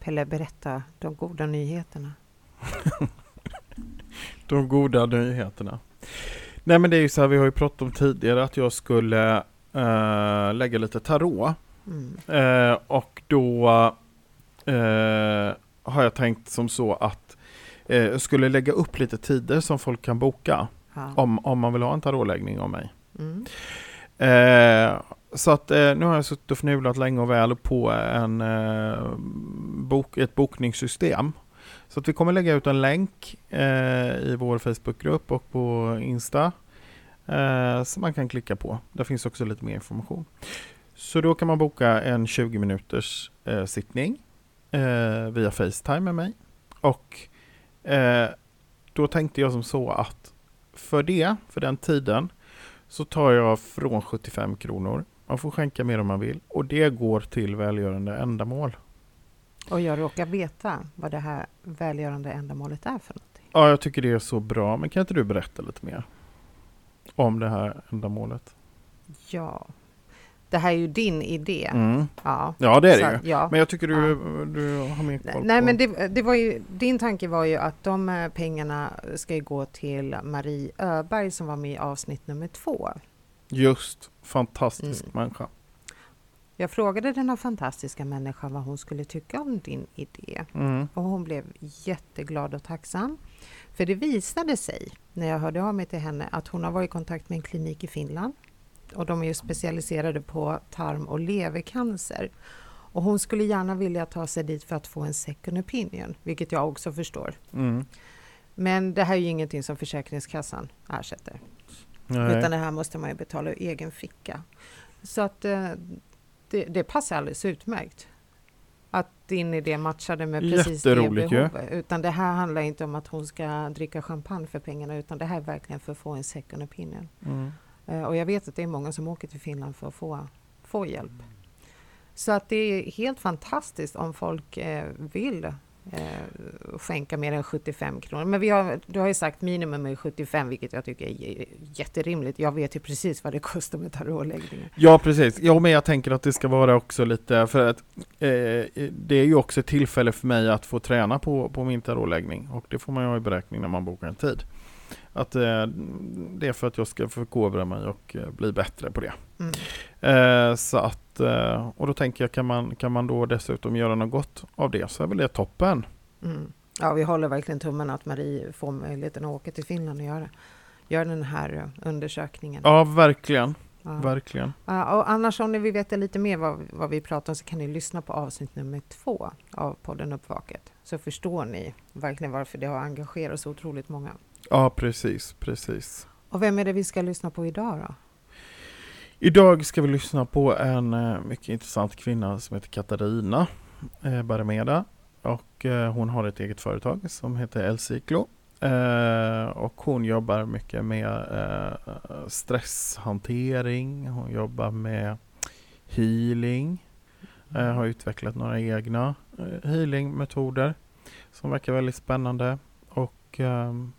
Pelle berätta de goda nyheterna. de goda nyheterna. Nej men det är ju så här, vi har ju pratat om tidigare att jag skulle uh, lägga lite tarot. Mm. Uh, och då uh, har jag tänkt som så att jag skulle lägga upp lite tider som folk kan boka. Ja. Om, om man vill ha en tarotläggning av mig. Mm. Så att eh, nu har jag suttit och fnulat länge och väl på en, eh, bok, ett bokningssystem. Så att vi kommer lägga ut en länk eh, i vår Facebookgrupp och på Insta eh, som man kan klicka på. Där finns också lite mer information. Så då kan man boka en 20 minuters eh, sittning eh, via Facetime med mig. Och eh, då tänkte jag som så att för det, för den tiden, så tar jag från 75 kronor. Man får skänka mer om man vill och det går till välgörande ändamål. Och jag råkar veta vad det här välgörande ändamålet är för någonting. Ja, jag tycker det är så bra. Men kan inte du berätta lite mer om det här ändamålet? Ja, det här är ju din idé. Mm. Ja. ja, det är det ju. Ja. Men jag tycker du, ja. du har mer koll Nej, på... men det, det, var ju, din tanke var ju att de pengarna ska gå till Marie Öberg som var med i avsnitt nummer två. Just, fantastisk mm. människa. Jag frågade denna fantastiska människa vad hon skulle tycka om din idé. Mm. Och hon blev jätteglad och tacksam. För det visade sig, när jag hörde av mig till henne, att hon har varit i kontakt med en klinik i Finland. Och de är ju specialiserade på tarm och levercancer. Och hon skulle gärna vilja ta sig dit för att få en second opinion, vilket jag också förstår. Mm. Men det här är ju ingenting som Försäkringskassan ersätter. Nej. Utan det här måste man ju betala ur egen ficka. Så att eh, det, det passar alldeles utmärkt. Att din idé matchade med precis det behovet. Ju. Utan det här handlar inte om att hon ska dricka champagne för pengarna, utan det här är verkligen för att få en second opinion. Mm. Uh, och jag vet att det är många som åker till Finland för att få, få hjälp. Så att det är helt fantastiskt om folk eh, vill eh, skänka mer än 75 kronor. Men vi har, du har ju sagt minimum är 75, vilket jag tycker är jätterimligt. Jag vet ju precis vad det kostar med tarotläggningar. Ja, precis. Ja, men jag tänker att det ska vara också lite, för att eh, det är ju också ett tillfälle för mig att få träna på, på min tarotläggning och det får man ju ha i beräkning när man bokar en tid. Att eh, det är för att jag ska förkovra mig och eh, bli bättre på det. Mm. Eh, så att, och då tänker jag, kan man, kan man då dessutom göra något gott av det så är väl det toppen. Mm. Ja, vi håller verkligen tummen att Marie får möjligheten att åka till Finland och göra, göra den här undersökningen. Ja, verkligen. Ja. Verkligen. Ja, och annars om ni vill veta lite mer vad, vad vi pratar om så kan ni lyssna på avsnitt nummer två av podden Uppvaket. Så förstår ni verkligen varför det har engagerat så otroligt många. Ja, precis, precis. Och vem är det vi ska lyssna på idag då? Idag ska vi lyssna på en eh, mycket intressant kvinna som heter Katarina eh, Barmeda. Och eh, hon har ett eget företag som heter El Ciclo. Eh, och hon jobbar mycket med eh, stresshantering, hon jobbar med healing, har utvecklat några egna healingmetoder som verkar väldigt spännande. Och ehm,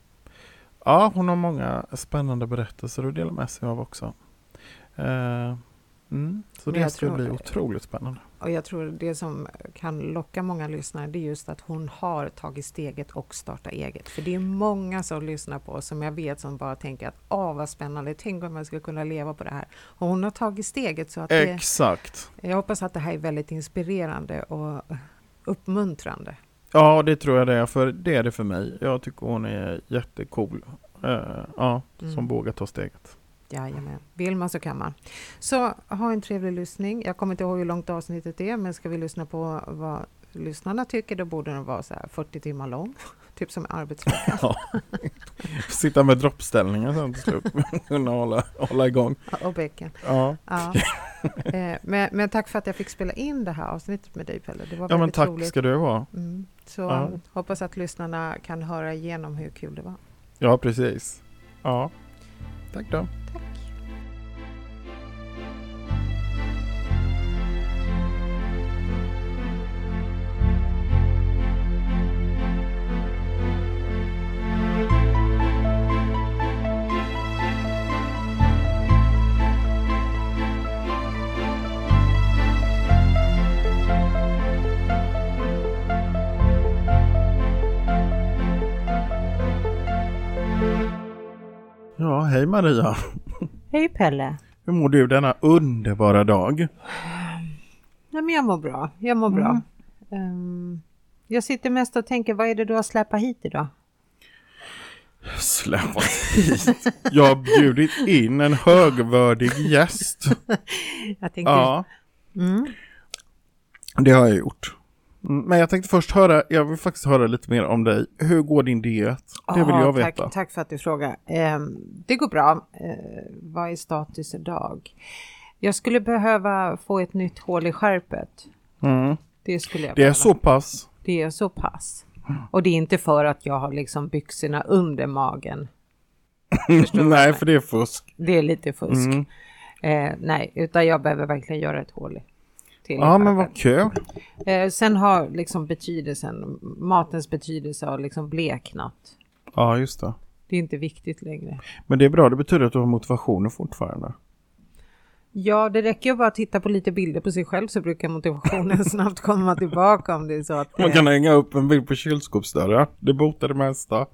Ja, hon har många spännande berättelser att dela med sig av också. Uh, mm, så Men det ska tror, bli otroligt spännande. Och jag tror det som kan locka många lyssnare det är just att hon har tagit steget och startat eget. För det är många som lyssnar på oss som jag vet som bara tänker att åh vad spännande, tänk om jag skulle kunna leva på det här. Och hon har tagit steget så att Exakt. Det, jag hoppas att det här är väldigt inspirerande och uppmuntrande. Ja, det tror jag det är, för det är det för mig. Jag tycker hon är jättecool. Uh, ja, mm. som vågar ta steget. Jajamän, vill man så kan man. Så ha en trevlig lyssning. Jag kommer inte ihåg hur långt avsnittet är, men ska vi lyssna på vad lyssnarna tycker, då borde den vara så 40 timmar lång. Typ som arbetsvecka. Ja. Sitta med droppställningar sen till slut. Kunna hålla, hålla igång. Och bäcken. Ja. ja. Eh, men, men, tack för att jag fick spela in det här avsnittet med dig Pelle. Det var ja, men tack roligt. ska du ha. Mm. Så ja. hoppas att lyssnarna kan höra igenom hur kul det var. Ja, precis. Ja. Tack då. Hej Maria. Hej Pelle. Hur mår du denna underbara dag? Nej, men jag mår bra. Jag mår bra. Um, jag sitter mest och tänker, vad är det du har släpat hit idag? Släpat hit? Jag har bjudit in en högvördig gäst. jag tänker, Ja, mm, det har jag gjort. Mm, Men jag tänkte först höra, jag vill faktiskt höra lite mer om dig. Hur går din diet? Det vill ja, jag veta. Tack, tack för att du frågar. Ehm, det går bra. Uh, vad är status idag? Jag skulle behöva få ett nytt hål i skärpet. Mm. Det skulle jag Det är behöva. så pass? Det är så pass. Och det är inte för att jag har liksom byxorna under magen. Nej, för det är fusk. Det är lite fusk. Mm. Eh, nej, utan jag behöver verkligen göra ett hål i. Till Ja, men vad kul. Eh, sen har liksom betydelsen, matens betydelse har liksom bleknat. Ja, just det. Det är inte viktigt längre. Men det är bra, det betyder att du har motivationen fortfarande. Ja, det räcker ju bara att titta på lite bilder på sig själv så brukar motivationen snabbt komma tillbaka om det är så att Man eh, kan hänga upp en bild på kylskåpsdörren. Det botar det mesta.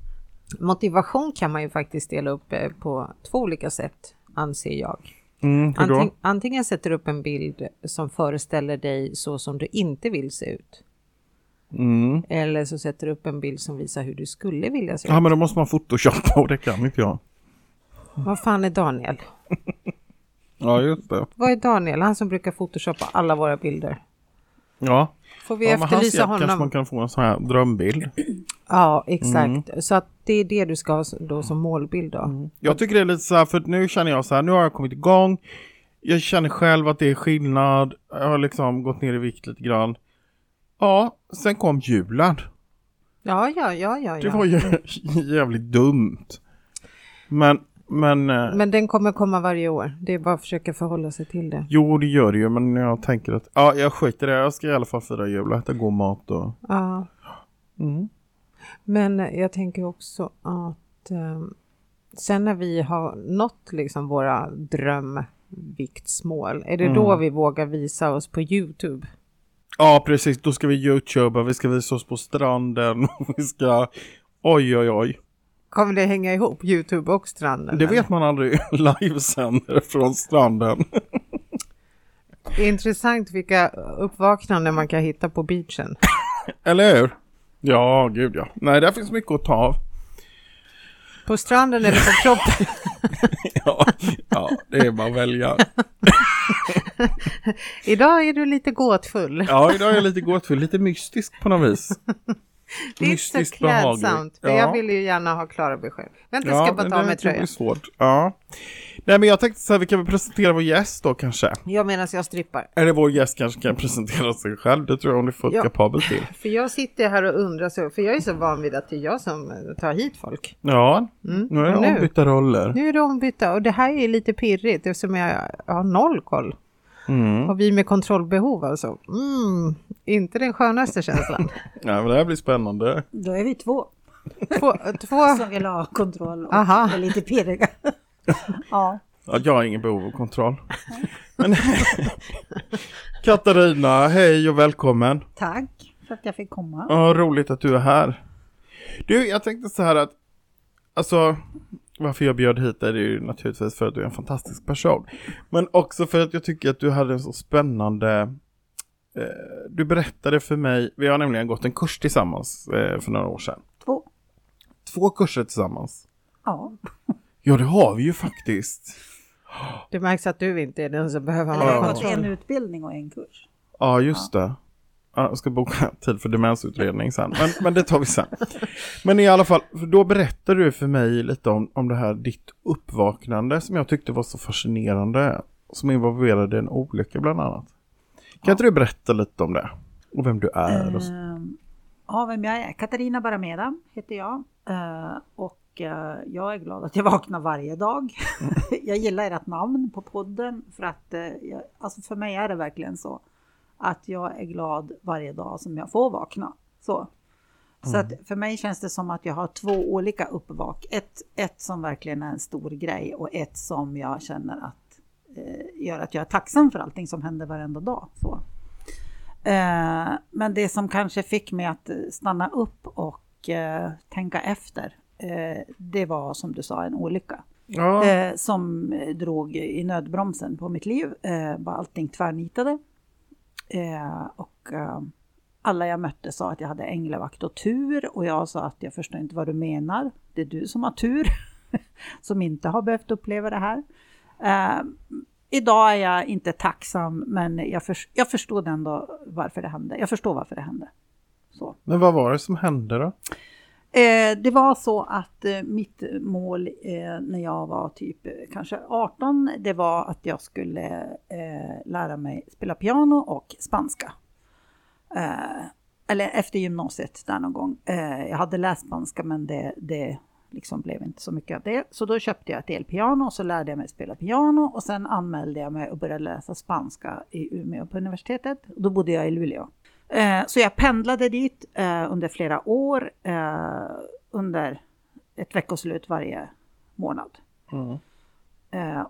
motivation kan man ju faktiskt dela upp eh, på två olika sätt anser jag. Mm? Anting, antingen sätter du upp en bild som föreställer dig så som du inte vill se ut. Mm. Eller så sätter du upp en bild som visar hur du skulle vilja se ut. Ja, men då måste man photoshoppa och det kan inte jag. Vad fan är Daniel? Ja, just det. Vad är Daniel? Han som brukar photoshoppa alla våra bilder. Ja, Får vi ja efterlysa hjälp kanske honom? man kan få en sån här drömbild. Ja, exakt. Mm. Så att det är det du ska ha då som målbild då. Jag tycker det är lite så här, för nu känner jag så här, nu har jag kommit igång. Jag känner själv att det är skillnad. Jag har liksom gått ner i vikt lite grann. Ja, sen kom julen. Ja, ja, ja, ja. Det ja. var ju jävligt dumt. Men, men, eh, Men den kommer komma varje år. Det är bara att försöka förhålla sig till det. jo det gör det ju, men jag tänker att, ja jag skiter i det. Jag ska i alla fall fira jul och äta god mat och... Ja, Mm. men jag tänker också att eh, sen när vi har nått liksom våra drömviktsmål, är det då Mm. vi vågar visa oss på Youtube? Ja precis, då ska vi youtuba, vi ska visa oss på stranden, vi ska... Oj oj oj. Kommer det hänga ihop, Youtube och stranden? Det vet man aldrig, livesänder från stranden. Det är intressant vilka uppvaknanden man kan hitta på beachen. Eller hur? Ja, gud ja. Nej, där finns mycket att ta av. På stranden eller på kroppen? Ja, ja det är bara att välja. Idag är du lite gåtfull. Ja, idag är jag lite gåtfull, lite mystisk på något vis. Det är inte så klädsamt, för jag vill ju gärna ha klara besked. Vänta, jag ska bara men ta det mig jag tröjan. svårt. Ja. Nej, men jag tänkte så här, vi kan väl presentera vår gäst då kanske. Jag menar jag strippar. Eller vår gäst kanske kan presentera sig själv. Det tror jag hon är fullt Ja. kapabel till. För jag sitter här och undrar, så, för jag är så van vid att det är jag som eh, tar hit folk. Ja, Mm. nu är det ombytta roller. nu är det ombytta och det här är lite pirrigt eftersom jag har noll koll. Mm. Och vi med kontrollbehov alltså. Mm, inte den skönaste känslan. Ja, men det här blir spännande. Då är vi två Två, två, som vill ha kontroll och Aha. är lite pirriga. ja, Ja, jag har ingen behov av kontroll. Men Katarina, hej och välkommen. tack för att jag fick komma. Ja, roligt att du är här. Du, jag tänkte så här att, alltså, varför jag bjöd hit dig är ju naturligtvis för att du är en fantastisk person. Men också för att jag tycker att du hade en så spännande, eh, du berättade för mig, vi har nämligen gått en kurs tillsammans eh, för några år sedan. Två. Två kurser tillsammans. Ja, Ja, det har vi ju faktiskt. det märks att du inte är den som behöver eller ha jag har Ja. gått en utbildning och en kurs. Ja, just det. Ja, jag ska boka tid för demensutredning sen, men, men det tar vi sen. Men i alla fall, då berättade du för mig lite om, om det här ditt uppvaknande som jag tyckte var så fascinerande, som involverade en olycka bland annat. Kan inte du berätta lite om det? Och vem du är? Och så. Ehm, Ja, vem jag är? Katarina Barameda heter jag. Eh, Och eh, jag är glad att jag vaknar varje dag. jag gillar ert namn på podden för att eh, alltså för mig är det verkligen så att jag är glad varje dag som jag får vakna. Så, så att för mig känns det som att jag har två olika uppvak. Ett, ett som verkligen är en stor grej och ett som jag känner att eh, gör att jag är tacksam för allting som händer varenda dag. Så. Eh, men det som kanske fick mig att stanna upp och eh, tänka efter, eh, det var som du sa en olycka. ja. eh, som drog i nödbromsen på mitt liv. Eh, bara allting tvärnitade. Eh, och eh, alla jag mötte sa att jag hade änglavakt och tur och jag sa att jag förstår inte vad du menar. Det är du som har tur som inte har behövt uppleva det här. Eh, idag är jag inte tacksam men jag, för, jag förstod ändå varför det hände. Jag förstår varför det hände. Så. Men vad var det som hände då? Eh, det var så att eh, mitt mål eh, när jag var typ eh, kanske 18, det var att jag skulle eh, lära mig spela piano och spanska. Eh, eller efter gymnasiet där någon gång. jag hade läst spanska men det, det liksom blev inte så mycket av det. Så då köpte jag ett elpiano och så lärde jag mig spela piano och sen anmälde jag mig och började läsa spanska i Umeå på universitetet. Då bodde jag i Luleå. Eh, så jag pendlade dit eh, under flera år, eh, under ett veckoslut varje månad. Mm.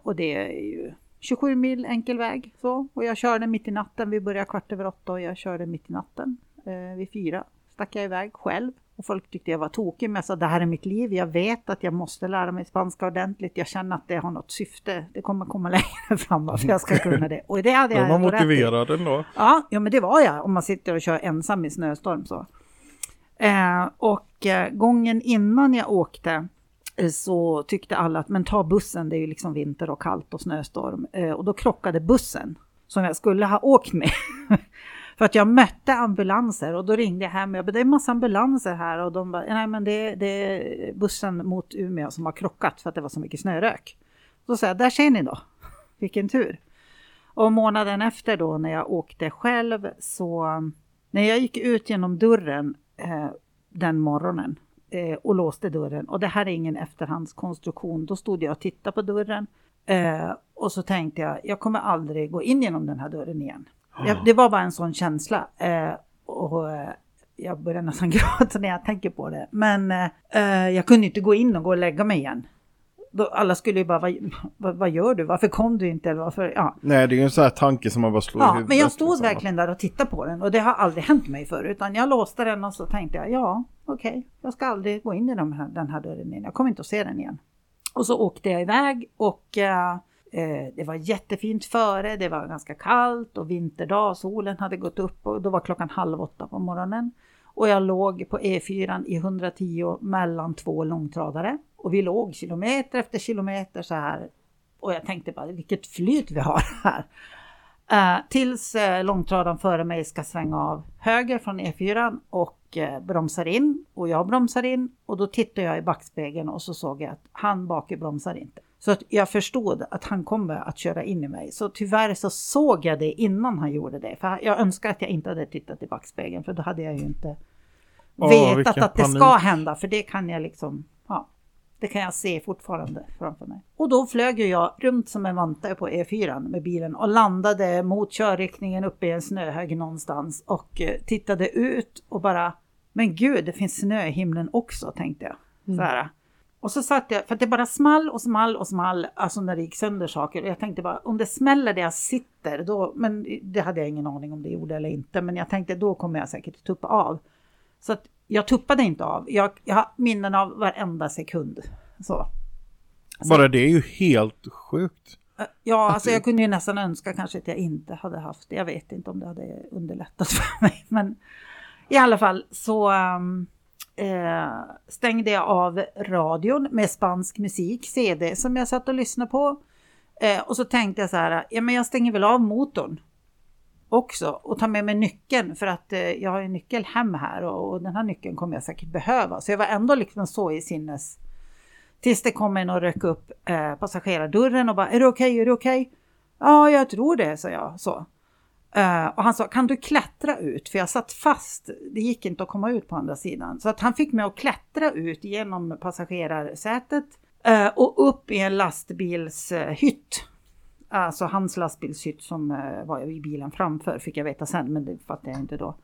och det är ju 27 mil enkel väg så. Och jag körde mitt i natten, vi började kvart över åtta och jag körde mitt i natten. vid fyra stack jag iväg själv. Och folk tyckte jag var tokig, men jag sa det här är mitt liv. Jag vet att jag måste lära mig spanska ordentligt. Jag känner att det har något syfte. Det kommer komma längre fram varför jag ska kunna det. Och det hade jag var motiverad ändå. Ja, ja, men det var jag om man sitter och kör ensam i snöstorm så. Eh, och eh, gången innan jag åkte eh, så tyckte alla att men ta bussen, det är ju liksom vinter och kallt och snöstorm. Eh, och då krockade bussen som jag skulle ha åkt med. För att jag mötte ambulanser och då ringde jag hem jag bara, det är en massa ambulanser här och de bara, nej men det, det är bussen mot Umeå som har krockat för att det var så mycket snörök. Då sa jag, där ser ni då, vilken tur. Och månaden efter då när jag åkte själv så, när jag gick ut genom dörren eh, den morgonen eh, och låste dörren och det här är ingen efterhandskonstruktion, då stod jag och tittade på dörren eh, och så tänkte jag, jag kommer aldrig gå in genom den här dörren igen. Jag, det var bara en sån känsla. Eh, och eh, jag börjar nästan gråta när jag tänker på det. Men eh, jag kunde inte gå in och gå och lägga mig igen. Då alla skulle ju bara, vad, vad, vad, gör du? Varför kom du inte? Eller varför? Ja. Nej, det är ju en sån här tanke som man bara slår ja, i huvudet. Men jag stod liksom. verkligen där och tittade på den och det har aldrig hänt mig förut. Utan jag låste den och så tänkte jag, ja, okej, okay, jag ska aldrig gå in i de här, den här dörren igen. Jag kommer inte att se den igen. Och så åkte jag iväg och Eh, Eh, det var jättefint före, det var ganska kallt och vinterdag, solen hade gått upp och då var klockan halv åtta på morgonen. Och jag låg på E4 i 110 mellan två långtradare. Och vi låg kilometer efter kilometer så här. Och jag tänkte bara vilket flyt vi har här. Uh, tills eh, uh, långtradaren före mig ska svänga av höger från E4 och uh, bromsar in. Och jag bromsar in och då tittar jag i backspegeln och så såg jag att han bak bromsar inte. Så att jag förstod att han kommer att köra in i mig. Så tyvärr så såg jag det innan han gjorde det. För jag önskar att jag inte hade tittat i backspegeln för då hade jag ju inte oh, vetat att det panik. ska hända. För det kan jag liksom, ja, det kan jag se fortfarande framför mig. Och då flög jag runt som en vante på E4 med bilen och landade mot körriktningen uppe i en snöhög någonstans och eh, tittade ut och bara, men gud, det finns snö i himlen också, tänkte jag. Så här. Och så satt jag, för det bara small och small och small, alltså när det gick sönder saker. Och jag tänkte bara, om det smäller där jag sitter, då, men det hade jag ingen aning om det gjorde eller inte. Men jag tänkte, då kommer jag säkert tuppa av. Så att jag tuppade inte av. Jag, jag har minnen av varenda sekund. Så. så. Bara det är ju helt sjukt. Ja, alltså jag kunde ju nästan önska kanske att jag inte hade haft det. Jag vet inte om det hade underlättat för mig. Men i alla fall så... Um, eh, stängde jag av radion med spansk musik, CD, som jag satt och lyssnade på. Eh, och så tänkte jag så här, ja men jag stänger väl av motorn också och tar med mig nyckeln för att eh, jag har en nyckel hem här och, och, den här nyckeln kommer jag säkert behöva. Så jag var ändå liksom så i sinnes tills det kom en och rök upp eh, passagerardörren och bara är det okej, okay, är det okej? Okay? Ja, jag tror det, sa jag så. Uh, och han sa, kan du klättra ut? För jag satt fast, det gick inte att komma ut på andra sidan. Så att han fick mig att klättra ut genom passagerarsätet uh, och upp i en lastbilshytt. Alltså hans lastbilshytt som uh, var i bilen framför, fick jag veta sen, men det fattade jag inte då.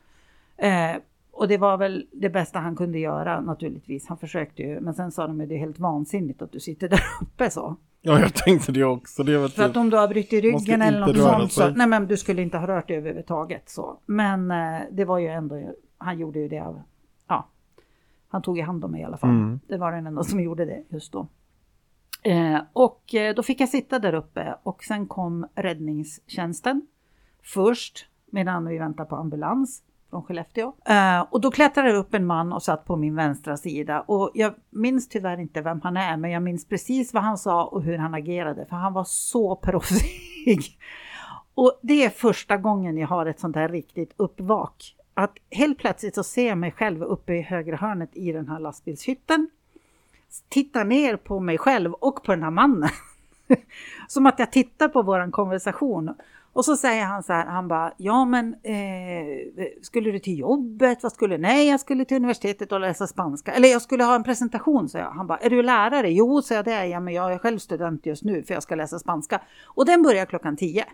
och det var väl det bästa han kunde göra naturligtvis. Han försökte ju, men sen sa de att det är helt vansinnigt att du sitter där uppe så. Ja, jag tänkte det också. Det var För att om du har brutit ryggen eller något sånt så, nej men du skulle inte ha rört dig överhuvudtaget så. Men eh, det var ju ändå, han gjorde ju det av, ja, han tog ju hand om mig i alla fall. Mm. Det var den enda som gjorde det just då. Eh, och eh, då fick jag sitta där uppe och sen kom räddningstjänsten först medan vi väntade på ambulans från Skellefteå. Eh, och då klättrade upp en man och satt på min vänstra sida och jag minns tyvärr inte vem han är men jag minns precis vad han sa och hur han agerade för han var så proffsig. Och det är första gången jag har ett sånt här riktigt uppvak. Att helt plötsligt så ser jag mig själv uppe i högra hörnet i den här lastbilshytten. Tittar ner på mig själv och på den här mannen. Som att jag tittar på våran konversation. Och så säger han så här, han bara, ja men eh, skulle du till jobbet? Vad skulle, nej jag skulle till universitetet och läsa spanska. Eller jag skulle ha en presentation, sa jag. Han bara, är du lärare? Jo, sa jag, det är jag, men jag är själv student just nu för jag ska läsa spanska. Och den börjar klockan tio.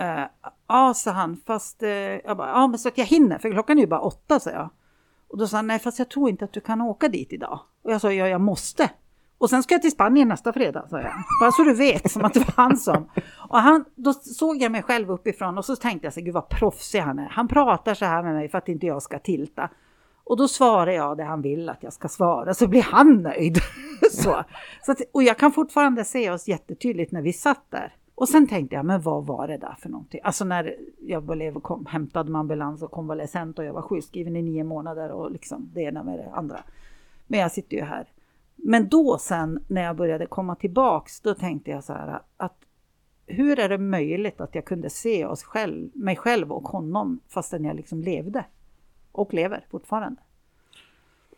Uh, ja, sa han, fast eh, jag bara, ja men så att jag hinner, för klockan är ju bara åtta, sa jag. Och då sa han, nej fast jag tror inte att du kan åka dit idag. Och jag sa, ja jag måste. Och sen ska jag till Spanien nästa fredag, sa jag. Bara så du vet, som att det var han som. Och han, då såg jag mig själv uppifrån och så tänkte jag så gud vad proffsig han är. Han pratar så här med mig för att inte jag ska tilta. Och då svarar jag det han vill att jag ska svara, så blir han nöjd. så. så att, och jag kan fortfarande se oss jättetydligt när vi satt där. Och sen tänkte jag, men vad var det där för någonting? Alltså när jag blev kom, hämtad med ambulans och konvalescent och jag var sjukskriven i nio månader och liksom det ena med det andra. Men jag sitter ju här. Men då sen när jag började komma tillbaks, då tänkte jag så här att hur är det möjligt att jag kunde se oss själv, mig själv och honom fastän jag liksom levde och lever fortfarande?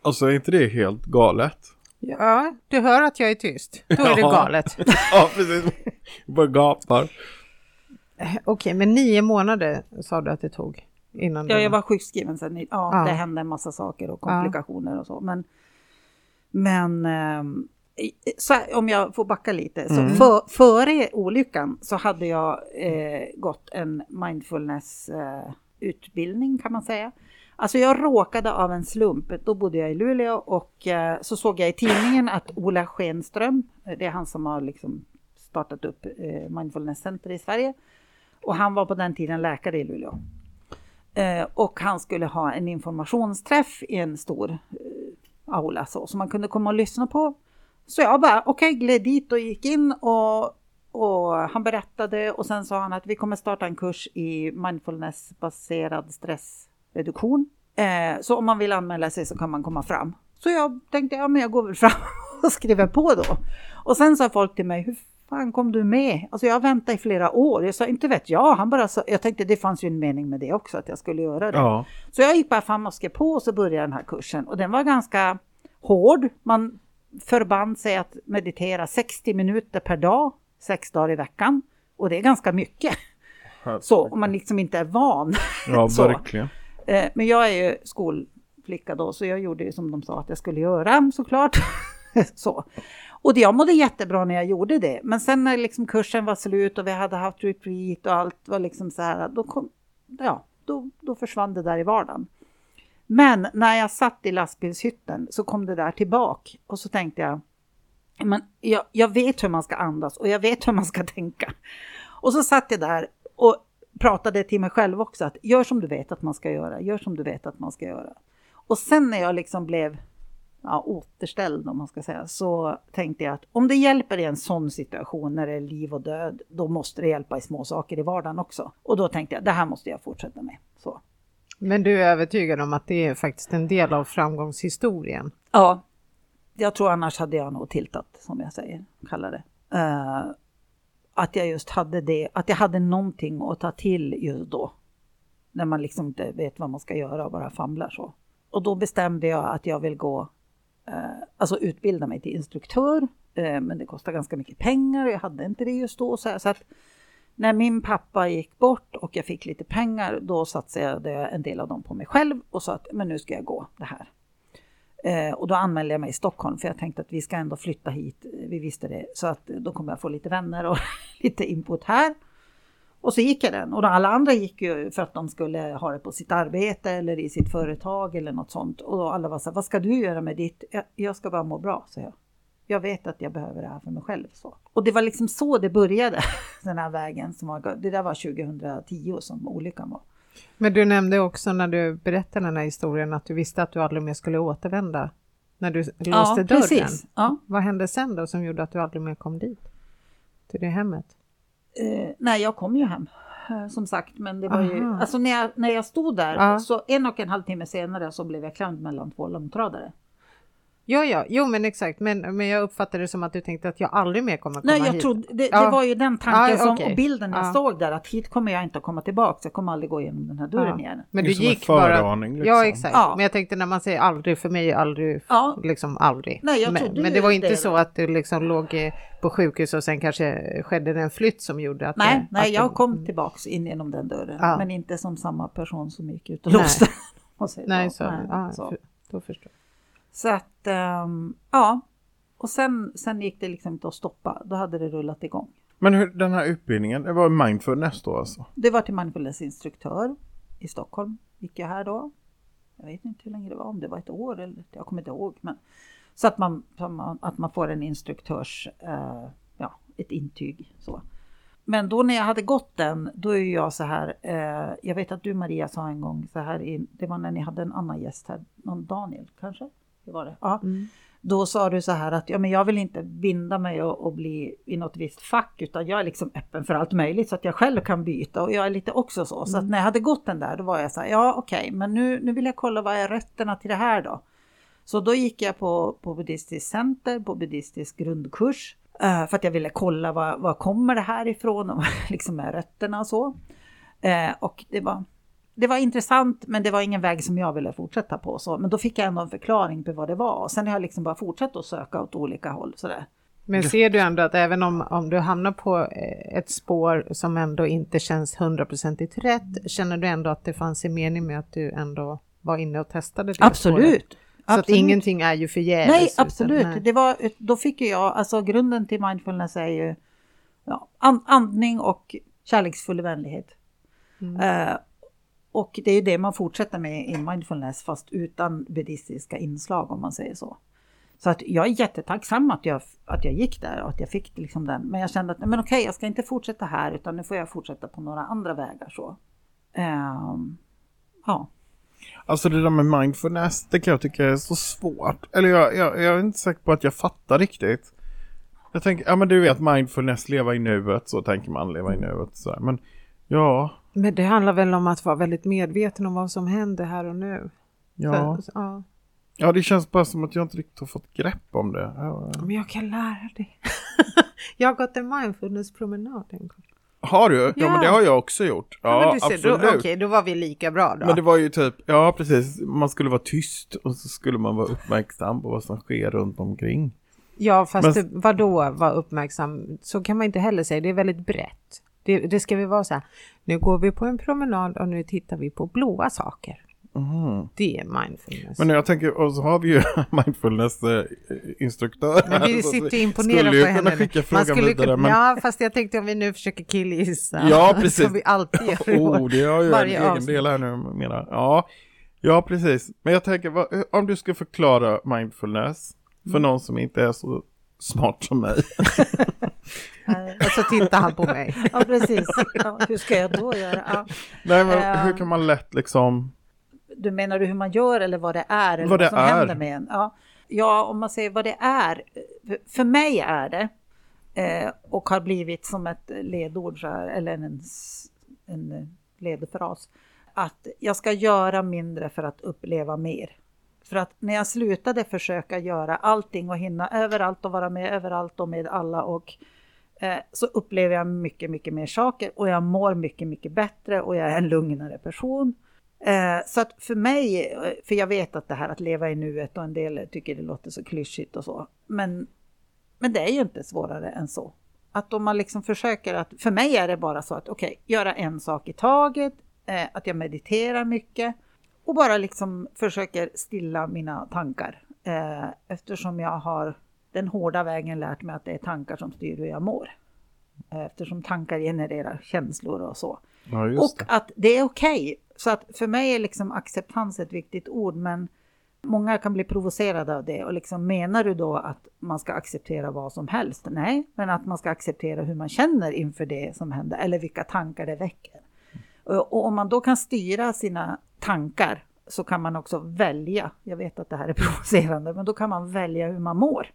Alltså är inte det helt galet? Ja, du hör att jag är tyst. Då är det galet. ja, precis. Bara gapar. Okej, men nio månader sa du att det tog? Innan ja, jag var sjukskriven sen. Ja, ja, det hände en massa saker och komplikationer ja. och så. Men, men ehm, så om jag får backa lite. Så mm. för, före olyckan så hade jag eh, gått en mindfulness eh, kan man säga. Alltså jag råkade av en slump, då bodde jag i Luleå och eh, så såg jag i tidningen att Ola Schenström, det är han som har liksom startat upp eh, Mindfulness Center i Sverige. Och han var på den tiden läkare i Luleå. Eh, och han skulle ha en informationsträff i en stor eh, aula så, som man kunde komma och lyssna på. Så jag bara okej, okay, gled dit och gick in och, och han berättade och sen sa han att vi kommer starta en kurs i mindfulness-baserad stressreduktion. Eh, så om man vill anmäla sig så kan man komma fram. Så jag tänkte, ja men jag går väl fram och skriver på då. Och sen sa folk till mig, hur fan kom du med? Alltså jag väntade i flera år. Jag sa, inte vet jag. Han bara sa, jag tänkte det fanns ju en mening med det också, att jag skulle göra det. Ja. Så jag gick bara fram och skrev på och så började den här kursen. Och den var ganska hård. Man förband sig att meditera 60 minuter per dag, sex dagar i veckan. Och det är ganska mycket. Så om man liksom inte är van. Ja, verkligen. Eh, men jag är ju skolflicka då, så jag gjorde ju som de sa att jag skulle göra såklart. så. Och jag mådde jättebra när jag gjorde det. Men sen när liksom kursen var slut och vi hade haft retreat och allt var liksom så här, då, kom, ja, då, då försvann det där i vardagen. Men när jag satt i lastbilshytten så kom det där tillbaka och så tänkte jag, men jag, jag vet hur man ska andas och jag vet hur man ska tänka. Och så satt jag där och pratade till mig själv också att gör som du vet att man ska göra, gör som du vet att man ska göra. Och sen när jag liksom blev ja, återställd om man ska säga, så tänkte jag att om det hjälper i en sån situation när det är liv och död, då måste det hjälpa i små saker i vardagen också. Och då tänkte jag, det här måste jag fortsätta med. Så. Men du är övertygad om att det är faktiskt en del av framgångshistorien? Ja, jag tror annars hade jag nog tiltat, som jag säger, kallar det. Uh, att jag just hade det, att jag hade någonting att ta till just då. När man liksom inte vet vad man ska göra och bara famlar så. Och då bestämde jag att jag vill gå Eh, alltså utbilda mig till instruktör. Eh, men det kostar ganska mycket pengar och jag hade inte det just då. Så, så att när min pappa gick bort och jag fick lite pengar, då satsade jag en del av dem på mig själv och sa att men nu ska jag gå det här. Eh, och då anmälde jag mig i Stockholm för jag tänkte att vi ska ändå flytta hit, vi visste det, så att då kommer jag få lite vänner och lite input här. Och så gick jag den och alla andra gick ju för att de skulle ha det på sitt arbete eller i sitt företag eller något sånt. Och alla var så här, vad ska du göra med ditt? Jag, jag ska bara må bra, så jag. Jag vet att jag behöver det här för mig själv. Så. Och det var liksom så det började, den här vägen. Som var, det där var 2010 som olyckan var. Men du nämnde också när du berättade den här historien att du visste att du aldrig mer skulle återvända När du låste Ja, dörren? precis. Ja. Vad hände sen då som gjorde att du aldrig mer kom dit? Till det hemmet? Eh, nej, jag kom ju hem eh, som sagt, men det var ju, Aha. alltså när jag, när jag stod där, Ja. så en och en halv timme senare så blev jag klämd mellan två långtradare. Ja, ja, jo men exakt. Men, men jag uppfattade det som att du tänkte att jag aldrig mer kommer komma Nej, jag hit. trodde, det, Ja. det var ju den tanken Ja, som, och bilden jag Ja. såg där, att hit kommer jag inte att komma tillbaka, jag kommer aldrig gå igenom den här dörren Ja. igen. Men Det du gick bara... liksom. Ja, exakt. Ja. Men jag tänkte när man säger aldrig, för mig är aldrig, Ja. liksom aldrig. Nej, jag men, trodde men det var inte det. så att du liksom låg på sjukhus och sen kanske skedde det en flytt som gjorde att... Nej, det, nej, att jag du- kom tillbaks in genom den dörren, Ja. men inte som samma person som gick ut och låste. Nej, så, Nej, då förstår jag. Så att, ehm, ja. Och sen, sen gick det liksom inte att stoppa, då hade det rullat igång. Men hur, den här utbildningen, det var mindfulness då alltså? Det var till mindfulnessinstruktör i Stockholm, gick jag här då. Jag vet inte hur länge det var, om det var ett år eller jag kommer inte ihåg. Men, så att man, att man får en instruktörs, eh, ja, ett intyg så. Men då när jag hade gått den, då är jag så här, eh, jag vet att du Maria sa en gång så här, i, det var när ni hade en annan gäst här, någon Daniel kanske? Det var det. Ja. Mm. Då sa du så här att ja, men jag vill inte binda mig och, och bli i något visst fack utan jag är liksom öppen för allt möjligt så att jag själv kan byta och jag är lite också så. Så att när jag hade gått den där då var jag så här, ja okej, men nu, nu vill jag kolla vad är rötterna till det här då. Så då gick jag på, på buddhistiskt center, på buddhistisk grundkurs. eh, för att jag ville kolla vad, vad kommer det här ifrån och vad liksom är rötterna och så. Eh, och det var, det var intressant men det var ingen väg som jag ville fortsätta på. Så. Men då fick jag ändå en förklaring på vad det var. Och sen har jag liksom bara fortsatt att söka åt olika håll. Sådär. Men ser du ändå att även om, om du hamnar på eh, ett spår som ändå inte känns hundraprocentigt rätt, känner du ändå att det fanns en mening med att du ändå var inne och testade det spåret? Absolut! Så att Absolut. ingenting är ju förgäves? Nej, utan- absolut. nej. Det var, då fick jag, alltså grunden till mindfulness är ju ja, an, andning och kärleksfull vänlighet. Mm. Eh, och det är ju det man fortsätter med i mindfulness fast utan buddhistiska inslag om man säger så. Så att jag är jättetacksam att jag, att jag gick där och att jag fick liksom den. Men jag kände att men okej, jag ska inte fortsätta här utan nu får jag fortsätta på några andra vägar. så. Um, ja. Alltså det där med mindfulness, det kan jag tycka är så svårt. Eller jag, jag, jag är inte säker på att jag fattar riktigt. Jag tänker, ja men du vet mindfulness, leva i nuet, så tänker man, leva i nuet. Så här. Men ja, men det handlar väl om att vara väldigt medveten om vad som händer här och nu? ja. För, ja. Ja, det känns bara som att jag inte riktigt har fått grepp om det. Ja, ja. Men jag kan lära dig. jag har gått en mindfulness-promenad en gång. Har du? Ja. Ja. men det har jag också gjort. Ja, du ser, absolut. Okej, då var vi lika bra då. Men det var ju typ, ja precis, man skulle vara tyst och så skulle man vara uppmärksam på vad som sker runt omkring. Ja, fast Men- vadå vara uppmärksam? Så kan man inte heller säga. Det är väldigt brett. Det, det ska vi vara så här. Nu går vi på en promenad och nu tittar vi på blåa saker. Mhm. Det är mindfulness. Men jag tänker, och så har vi ju mindfulness-instruktör. Men vi sitter och imponerar på henne. skicka Man frågan skulle vidare. kunna, Men... Ja, fast jag tänkte om vi nu försöker killgissa. Ja, precis. Som vi alltid gör. i Oh, det har ju en varje egen avsnitt. del här nu mera. Ja, ja precis. Men jag tänker, om du ska förklara mindfulness för Mm. någon som inte är så smart som mig. Och så tittar han på mig. ja, precis. Ja, hur ska jag då göra? Ja. Nej, men Ehm. hur kan man lätt liksom... Du menar du hur man gör eller vad det är? Eller Vad det som är. händer med en? Ja. ja, om man säger vad det är. För- mig är det eh, och har blivit som ett ledord så här, eller en, en ledfras. Att jag ska göra mindre för att uppleva mer. För att när jag slutade försöka göra allting och hinna överallt och vara med överallt och med alla och eh, så upplever jag mycket, mycket mer saker och jag mår mycket, mycket bättre och jag är en lugnare person. Eh, så att för mig, eh, för jag vet att det här att leva i nuet och en del tycker det låter så klyschigt och så, men, men det är ju inte svårare än så. Att om man liksom försöker att, för mig är det bara så att okej, göra en sak i taget, eh, att jag mediterar mycket och bara liksom försöker stilla mina tankar. Eh, eftersom jag har den hårda vägen lärt mig att det är tankar som styr hur jag mår. Eh, Eftersom tankar genererar känslor och så. Ja, Och att det är okej. Så att för mig är liksom acceptans ett viktigt ord, men många kan bli provocerade av det. Och liksom menar du då att man ska acceptera vad som helst? Nej, men att man ska acceptera hur man känner inför det som händer eller vilka tankar det väcker. Och och om man då kan styra sina tankar så kan man också välja, jag vet att det här är provocerande, men då kan man välja hur man mår.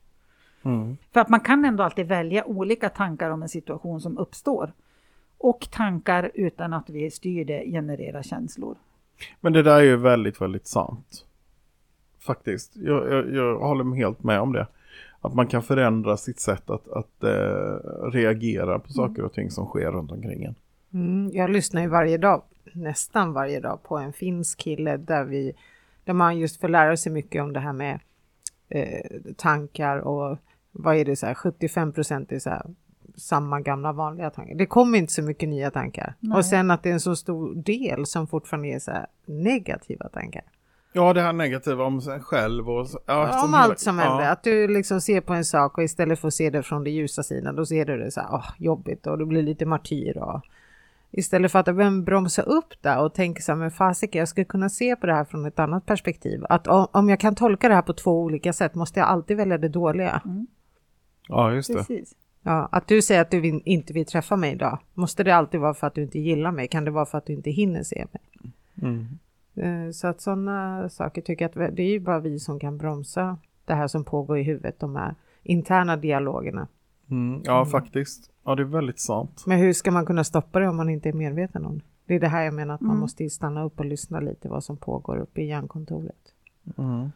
Mm. För att man kan ändå alltid välja olika tankar om en situation som uppstår. Och tankar utan att vi styr det genererar känslor. Men det där är ju väldigt, väldigt sant. Faktiskt. Jag, jag, jag håller helt med om det. Att man kan förändra sitt sätt att, att eh, reagera på saker och ting som sker runt omkring en. Mm, jag lyssnar ju varje dag, nästan varje dag, på en finsk kille där, vi, där man just får lära sig mycket om det här med eh, tankar och vad är det, så här, 75 procent är så här, samma gamla vanliga tankar. Det kommer inte så mycket nya tankar. Nej. Och sen att det är en så stor del som fortfarande är så här, negativa tankar. Ja, det här negativa om sig själv och... så- Ja, om som allt som ja. händer. Att du liksom ser på en sak och istället för att se det från den ljusa sidan, då ser du det så här, åh, jobbigt och du blir lite martyr. Och, istället för att vem bromsa upp där och tänka så här, men fasiken, jag skulle kunna se på det här från ett annat perspektiv. Att om, om jag kan tolka det här på två olika sätt, måste jag alltid välja det dåliga? Ja, just det. Precis. Ja, att du säger att du vill, inte vill träffa mig idag, måste det alltid vara för att du inte gillar mig? Kan det vara för att du inte hinner se mig? Mm. Eh, Så att sådana saker tycker jag att det är ju bara vi som kan bromsa det här som pågår i huvudet, de här interna dialogerna. Mm. Ja, faktiskt. Ja, det är väldigt sant. Men hur ska man kunna stoppa det om man inte är medveten om det? Det är det här jag menar att man Mm. måste ju stanna upp och lyssna lite vad som pågår uppe i hjärnkontoret. Mm.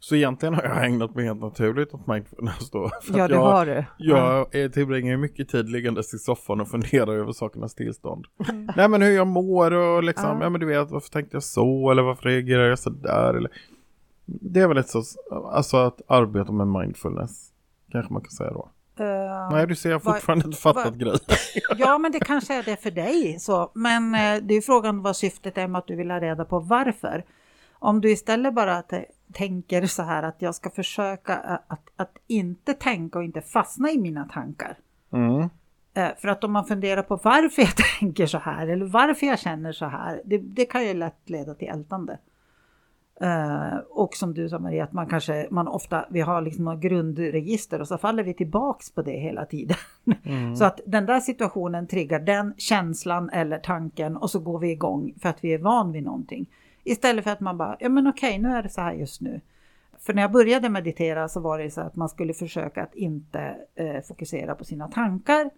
Så egentligen har jag ägnat mig helt naturligt åt mindfulness då. För Ja, det jag, har du. Jag eh, tillbringar mycket tid liggandes i soffan och funderar över sakernas tillstånd. Mm. Nej men hur jag mår och liksom, Ja. ja. men du vet varför tänkte jag så eller varför reagerar jag så där eller Det är väl ett så, alltså att arbeta med mindfulness. Kanske man kan säga då. Eh, Nej du ser jag har fortfarande inte fattat grejen. Ja, men det kanske är det för dig. Så. Men eh, det är frågan vad syftet är med att du vill ha reda på varför. Om du istället bara tänker så här att jag ska försöka eh, att, att inte tänka och inte fastna i mina tankar. Mm. Eh, För att om man funderar på varför jag tänker så här eller varför jag känner så här, det, det kan ju lätt leda till ältande. Eh, och som du sa Maria, att man kanske, man ofta, vi har liksom något grundregister och så faller vi tillbaks på det hela tiden. Mm. Så att den där situationen triggar den känslan eller tanken och så går vi igång för att vi är van vid någonting. Istället för att man bara, ja men okej, nu är det så här just nu. För när jag började meditera så var det så att man skulle försöka att inte eh, fokusera på sina tankar.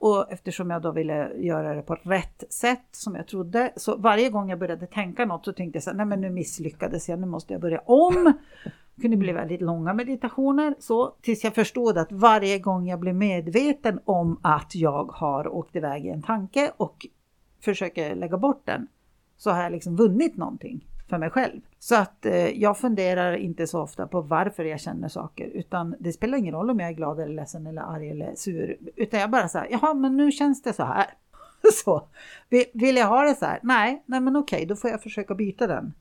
Och eftersom jag då ville göra det på rätt sätt som jag trodde, så varje gång jag började tänka något så tänkte jag så här, nej men nu misslyckades jag, nu måste jag börja om. Det kunde bli väldigt långa meditationer, så tills jag förstod att varje gång jag blev medveten om att jag har åkt iväg i en tanke och försöker lägga bort den, så har jag liksom vunnit någonting för mig själv. Så att eh, jag funderar inte så ofta på varför jag känner saker, utan det spelar ingen roll om jag är glad eller ledsen eller arg eller sur, utan jag bara säger, jaha, men nu känns det så här. så. Vill, vill jag ha det så här? Nej, nej men okej, då får jag försöka byta den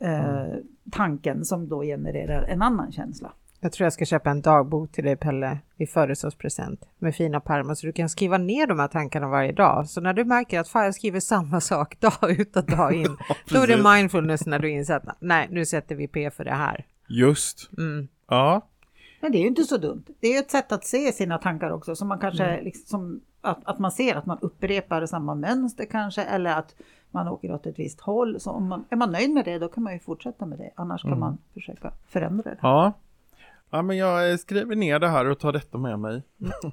eh, tanken som då genererar en annan känsla. Jag tror jag ska köpa en dagbok till dig Pelle i födelsedagspresent med fina pärmar så du kan skriva ner de här tankarna varje dag. Så när du märker att fan jag skriver samma sak dag ut och dag in, då är det mindfulness när du inser att nej, nu sätter vi P för det här. Just. Mm. Ja. Men det är ju inte så dumt. Det är ju ett sätt att se sina tankar också, så man kanske liksom, att, att man ser att man upprepar samma mönster kanske, eller att man åker åt ett visst håll. Så om man, är man nöjd med det, då kan man ju fortsätta med det. Annars kan man försöka förändra det. Ja. Ja men jag eh, skriver ner det här och tar detta med mig.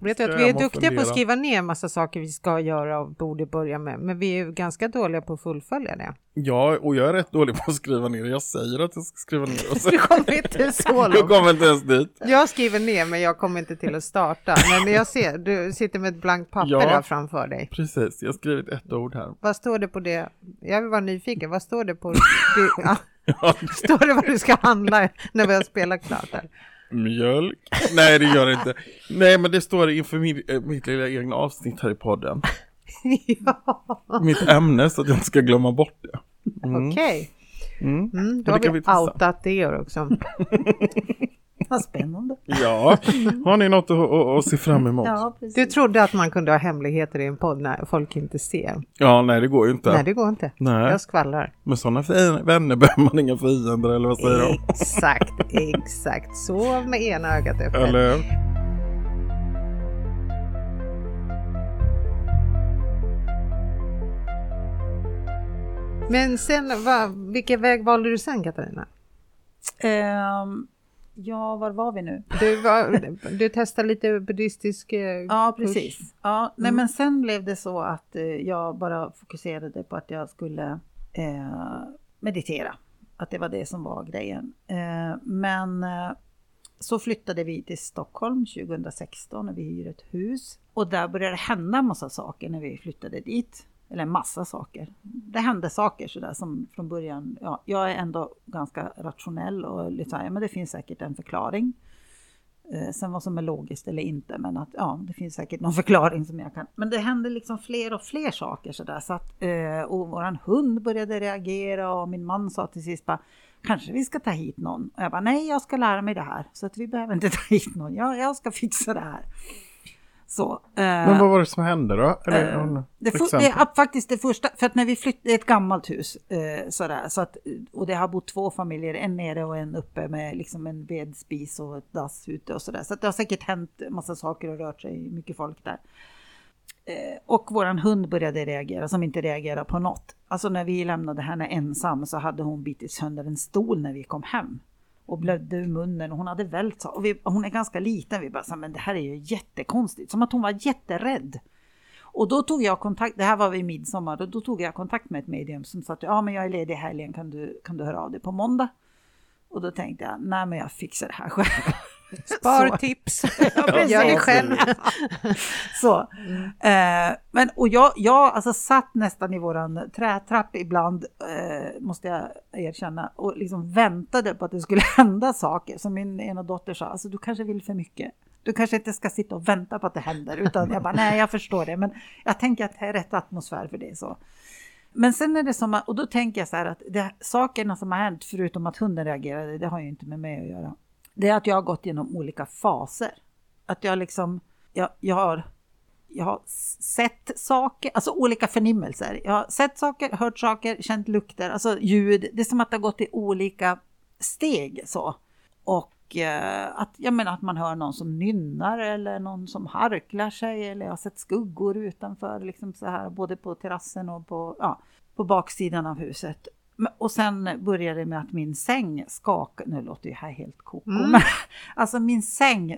Vet du att vi är duktiga på att skriva ner massa saker vi ska göra och borde börja med, men vi är ju ganska dåliga på att fullfölja det. Ja, och jag är rätt dålig på att skriva ner. Jag säger att jag ska skriva ner och så Du kommer inte så jag långt. kommer inte ens dit. Jag skriver ner men jag kommer inte till att starta. Men jag ser, du sitter med ett blankt papper Ja. där framför dig. Precis, jag har skrivit ett ord här. Vad står det på det? Jag vill vara nyfiken. Vad står det på? Det, ja. Står det vad du ska handla när vi har spelat klart här? Mjölk? Nej, det gör det inte. Nej, men det står inför min, eh, mitt lilla egna avsnitt här i podden. ja, Mitt ämne så att jag inte ska glömma bort det. Mm. okej. Mm. Mm, då har vi outat det också. Vad spännande. Ja, har ni något att, att, att se fram emot? Ja. Ja, precis. Du trodde att man kunde ha hemligheter i en podd när folk inte ser. nej det går ju inte. Nej, det går inte. Nej. Jag skvallrar. Med sådana vänner behöver man inga fiender eller vad säger de? Exakt, exakt. Sov med ena ögat öppet. Eller? Men sen, va, vilken väg valde du sen Katarina? Ehm, ja, var var vi nu? Du, var, du testade lite buddhistisk eh, Ja, precis. kurs. Ja, nej, Mm. men sen blev det så att eh, jag bara fokuserade på att jag skulle eh, meditera. Att det var det som var grejen. Eh, men så flyttade vi till Stockholm 2016 när vi hyr ett hus. Och där började det hända en massa saker när vi flyttade dit. Eller en massa saker. Det hände saker sådär som från början, ja, jag är ändå ganska rationell och lite såhär, ja, men det finns säkert en förklaring. Eh, sen vad som är logiskt eller inte, men att ja, det finns säkert någon förklaring som jag kan. Men det hände liksom fler och fler saker sådär. Så att, eh, och våran hund började reagera och min man sa till sist bara Kanske vi ska ta hit någon? Och jag bara nej, jag ska lära mig det här. Så att vi behöver inte ta hit någon. Jag, jag ska fixa det här. Så. eh, Men vad var det som hände då? Eh, det, för, det är faktiskt det första, för att när vi flyttade, det är ett gammalt hus, eh, sådär, så att, och det har bott två familjer, en nere och en uppe med liksom en vedspis och ett dass ute och sådär. Så att det har säkert hänt massa saker och rört sig mycket folk där. Eh, och våran hund började reagera, som inte reagerar på något. Alltså när vi lämnade henne ensam så hade hon bitit sönder en stol när vi kom hem. Och blödde ur munnen och hon hade vält sig. Och vi, hon är ganska liten. Vi bara sa, men det här är ju jättekonstigt. Som att hon var jätterädd. Och då tog jag kontakt, det här var vid midsommar, och då tog jag kontakt med ett medium som sa att ja men jag är ledig i helgen, kan du, kan du höra av dig på måndag? Och då tänkte jag, nej men jag fixar det här själv. Spartips. precis. Gör det själv. Så. Eh, men och jag, jag alltså satt nästan i våran trätrapp ibland, eh, måste jag erkänna, och liksom väntade på att det skulle hända saker. Som min ena dotter sa, alltså du kanske vill för mycket. Du kanske inte ska sitta och vänta på att det händer, utan jag bara, nej jag förstår det, men jag tänker att det är rätt atmosfär för det. så. Men sen är det som att, och då tänker jag så här att det, sakerna som har hänt, förutom att hunden reagerade, det har ju inte med mig att göra. Det är att jag har gått genom olika faser. Att jag liksom, jag, jag har jag har sett saker, alltså olika förnimmelser. Jag har sett saker, hört saker, känt lukter, alltså ljud. Det är som att det har gått i olika steg så. Och eh, att, jag menar att man hör någon som nynnar eller någon som harklar sig eller jag har sett skuggor utanför, liksom så här, både på terrassen och på, ja, på baksidan av huset. Och sen började det med att min säng skakade, nu låter det här helt koko, Mm. men alltså min säng,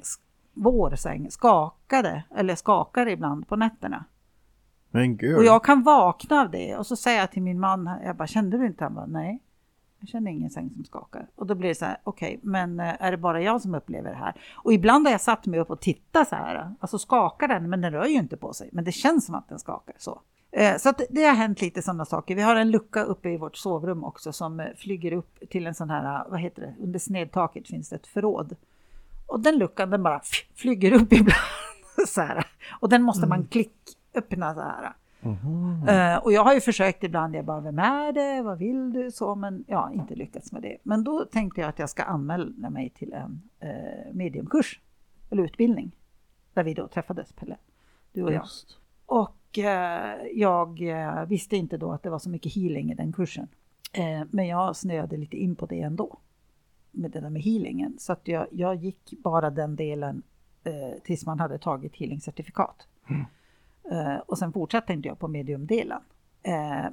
vår säng skakade, eller skakar ibland på nätterna. Men gud. Och jag kan vakna av det och så säger jag till min man, jag bara kände du inte? Han bara nej, jag känner ingen säng som skakar. Och då blir det så här, okej, men eh, är det bara jag som upplever det här? Och ibland har jag satt mig upp och tittat så här, alltså skakar den, men den rör ju inte på sig, men det känns som att den skakar så. Eh, Så att det har hänt lite sådana saker. Vi har en lucka uppe i vårt sovrum också som eh, flyger upp till en sån här, eh, vad heter det, under snedtaket finns det ett förråd. Och den luckan den bara flyger upp ibland. så här. Och den måste man klick öppna så här. Eh, och jag har ju försökt ibland, jag bara, vem är det, vad vill du, så, men ja, inte lyckats med det. Men då tänkte jag att jag ska anmäla mig till en eh, mediumkurs, eller utbildning, där vi då träffades, Pelle, du och jag. Just. Och eh, jag eh, visste inte då att det var så mycket healing i den kursen. Eh, men jag snöade lite in på det ändå, med det där med healingen. Så att jag, jag gick bara den delen tills man hade tagit healingcertifikat. Eh, och sen fortsatte inte jag på mediumdelen.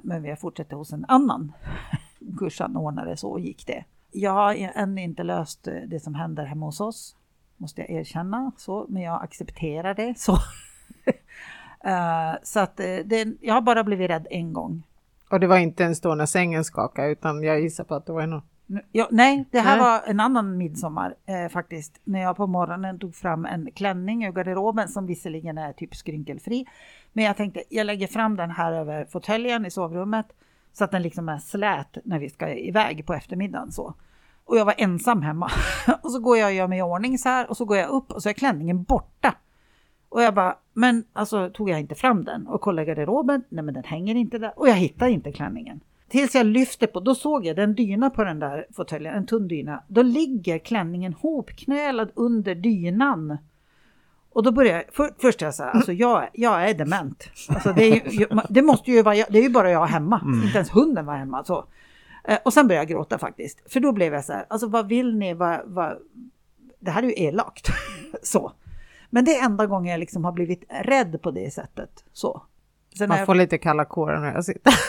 Men jag fortsatte hos en annan kursanordnare, så gick det. Jag har än inte löst det som händer hemma hos oss, måste jag erkänna. Så, men jag accepterar det. Så, Eh, så att eh, det, jag har bara blivit rädd en gång. Och det var inte ens då när sängen skakade, utan jag gissar på att det var. Nu- Ja, nej, det här Nej. var en annan midsommar eh, faktiskt. När jag på morgonen tog fram en klänning ur garderoben som visserligen är typ skrynkelfri. Men jag tänkte jag lägger fram den här över fåtöljen i sovrummet så att den liksom är slät när vi ska iväg på eftermiddagen så. Och jag var ensam hemma. och så går jag och gör mig i ordning så här och så går jag upp och så är klänningen borta. Och jag bara, men alltså tog jag inte fram den och kollade garderoben, nej men den hänger inte där och jag hittar inte klänningen. Tills jag lyfter på, då såg jag den dyna på den där fåtöljen, en tunn dyna. Då ligger klänningen hopknölad under dynan. Och då börjar jag, för, först jag så här, alltså jag, jag är dement. Alltså det, är ju, det måste ju vara, det är ju bara jag hemma, inte ens hunden var hemma. Så. Eh, Och sen började jag gråta faktiskt, för då blev jag så här, alltså vad vill ni, vad, vad, det här är ju elakt. så. Men det är enda gången jag liksom har blivit rädd på det sättet. Så. Sen Man är- får lite kalla kårar när jag sitter.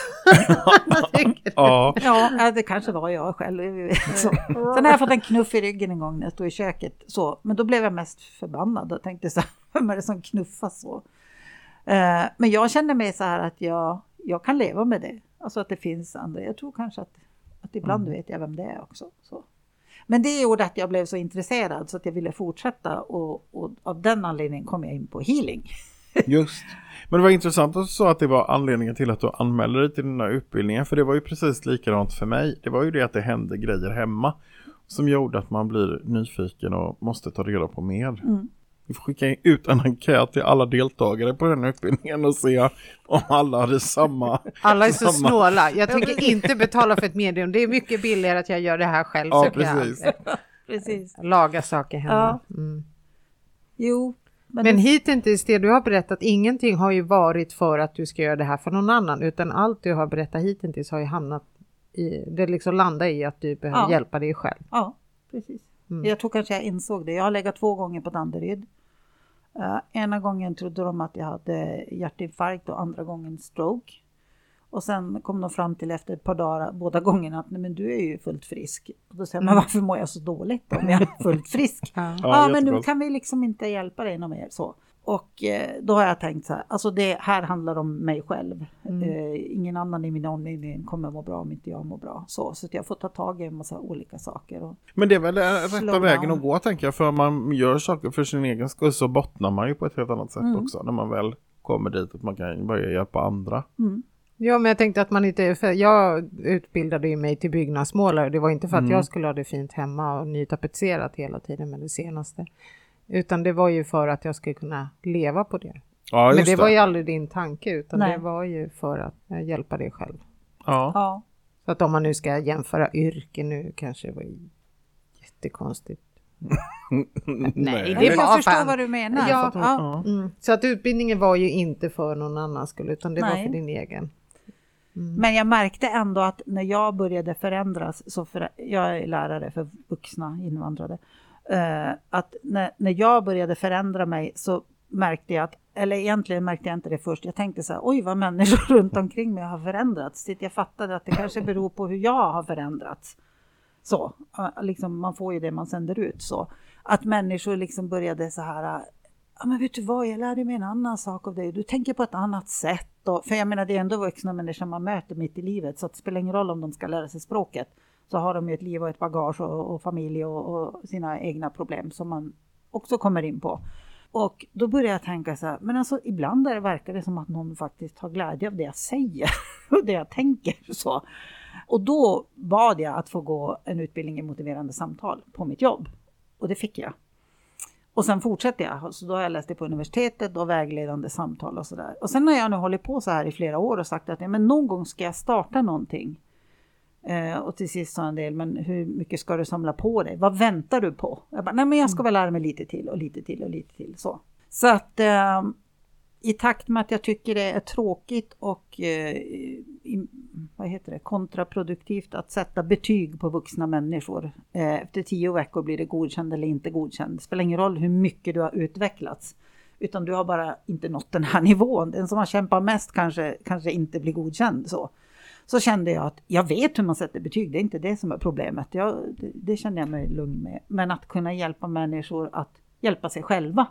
Ja, Ja, det kanske var jag själv. Så. Sen har jag fått en knuff i ryggen en gång när jag stod i köket. Så. Men då blev jag mest förbannad och tänkte så här, vem är det som knuffar så? Eh, men jag känner mig så här att jag, jag kan leva med det. Alltså att det finns andra. Jag tror kanske att, att ibland vet jag vem det är också. Så. Men det gjorde att jag blev så intresserad så att jag ville fortsätta och, och av den anledningen kom jag in på healing. just. Men det var intressant att du sa att det var anledningen till att du anmälde dig till den här utbildningen. För det var ju precis likadant för mig. Det var ju det att det hände grejer hemma. Som gjorde att man blir nyfiken och måste ta reda på mer. Mm. Vi får skicka ut en enkät till alla deltagare på den utbildningen och se om alla hade samma. Alla är så samma- snåla. Jag tänker inte betala för ett medium. Det är mycket billigare att jag gör det här själv. Ja, så kan jag precis. Precis. Laga saker hemma. Mm. Jo. Men, Men hittills, det du har berättat, ingenting har ju varit för att du ska göra det här för någon annan, utan allt du har berättat hittills har ju hamnat i, det liksom landar i att du behöver Ja. hjälpa dig själv. Ja, precis. Mm. Jag tror kanske jag insåg det. Jag har legat två gånger på Danderyd. Uh, ena gången trodde de att jag hade hjärtinfarkt och andra gången stroke. Och sen kom de fram till efter ett par dagar båda gångerna att nej, men du är ju fullt frisk. Och då säger jag, men varför mår jag så dåligt om jag är fullt frisk? Ja. Ja, Ja, men nu kan vi liksom inte hjälpa dig något mer så. Och eh, då har jag tänkt så här, alltså det här handlar om mig själv. Mm. Eh, ingen annan i min omgivning kommer må bra om inte jag mår bra. Så, så att jag får ta tag i en massa olika saker. Och, Men det är väl den rätta vägen att gå tänker jag. För om man gör saker för sin egen skull så bottnar man ju på ett helt annat sätt Mm. också. När man väl kommer dit att man kan börja hjälpa andra. mm. Ja, men jag tänkte att man inte, för jag utbildade ju mig till byggnadsmålare. Det var inte för att Mm. jag skulle ha det fint hemma och nytapetserat hela tiden med det senaste. Utan det var ju för att jag skulle kunna leva på det. Ja, men just det var ju aldrig din tanke, utan Nej. det var ju för att eh, hjälpa dig själv. Ja. Ja, Så att om man nu ska jämföra yrken nu kanske det var jättekonstigt. Nej, det jag var förstår fan- vad du menar. Ja, För att- ja. Ja. Mm. Så att utbildningen var ju inte för någon annans skull, utan det var Nej. för din egen. Mm. Men jag märkte ändå att när jag började förändras, så för, jag är lärare för vuxna invandrare, eh, att när, när jag började förändra mig så märkte jag att, eller egentligen märkte jag inte det först, jag tänkte så här, oj vad människor runt omkring mig har förändrats, jag fattade att det kanske beror på hur jag har förändrats. Så, eh, liksom, man får ju det man sänder ut så. Att människor liksom började så här, ah, ja men vet du vad, jag lärde mig en annan sak av dig, du tänker på ett annat sätt. Och, för jag menar det är ändå vuxna människor man möter mitt i livet, så att det spelar ingen roll om de ska lära sig språket. Så har de ju ett liv och ett bagage och, och familj och, och sina egna problem som man också kommer in på. Och då börjar jag tänka så här, men alltså ibland där verkar det som att någon faktiskt har glädje av det jag säger och det jag tänker. Så. Och då bad jag att få gå en utbildning i motiverande samtal på mitt jobb. Och det fick jag. Och sen fortsätter jag. Så då har jag läst det på universitetet och vägledande samtal och sådär. Och sen har jag nu hållit på så här i flera år och sagt att ja, men någon gång ska jag starta någonting. Eh, och till sist sa en del, men hur mycket ska du samla på dig? Vad väntar du på? Jag bara, nej men jag ska väl lära mig lite till och lite till och lite till. Så, så att eh, i takt med att jag tycker det är tråkigt och eh, i, vad heter det, kontraproduktivt att sätta betyg på vuxna människor. Eh, efter tio veckor blir det godkänd eller inte godkänd. Det spelar ingen roll hur mycket du har utvecklats. Utan du har bara inte nått den här nivån. Den som har kämpat mest kanske, kanske inte blir godkänd. Så. Så kände jag att jag vet hur man sätter betyg. Det är inte det som är problemet. Jag, det, det kände jag mig lugn med. Men att kunna hjälpa människor att hjälpa sig själva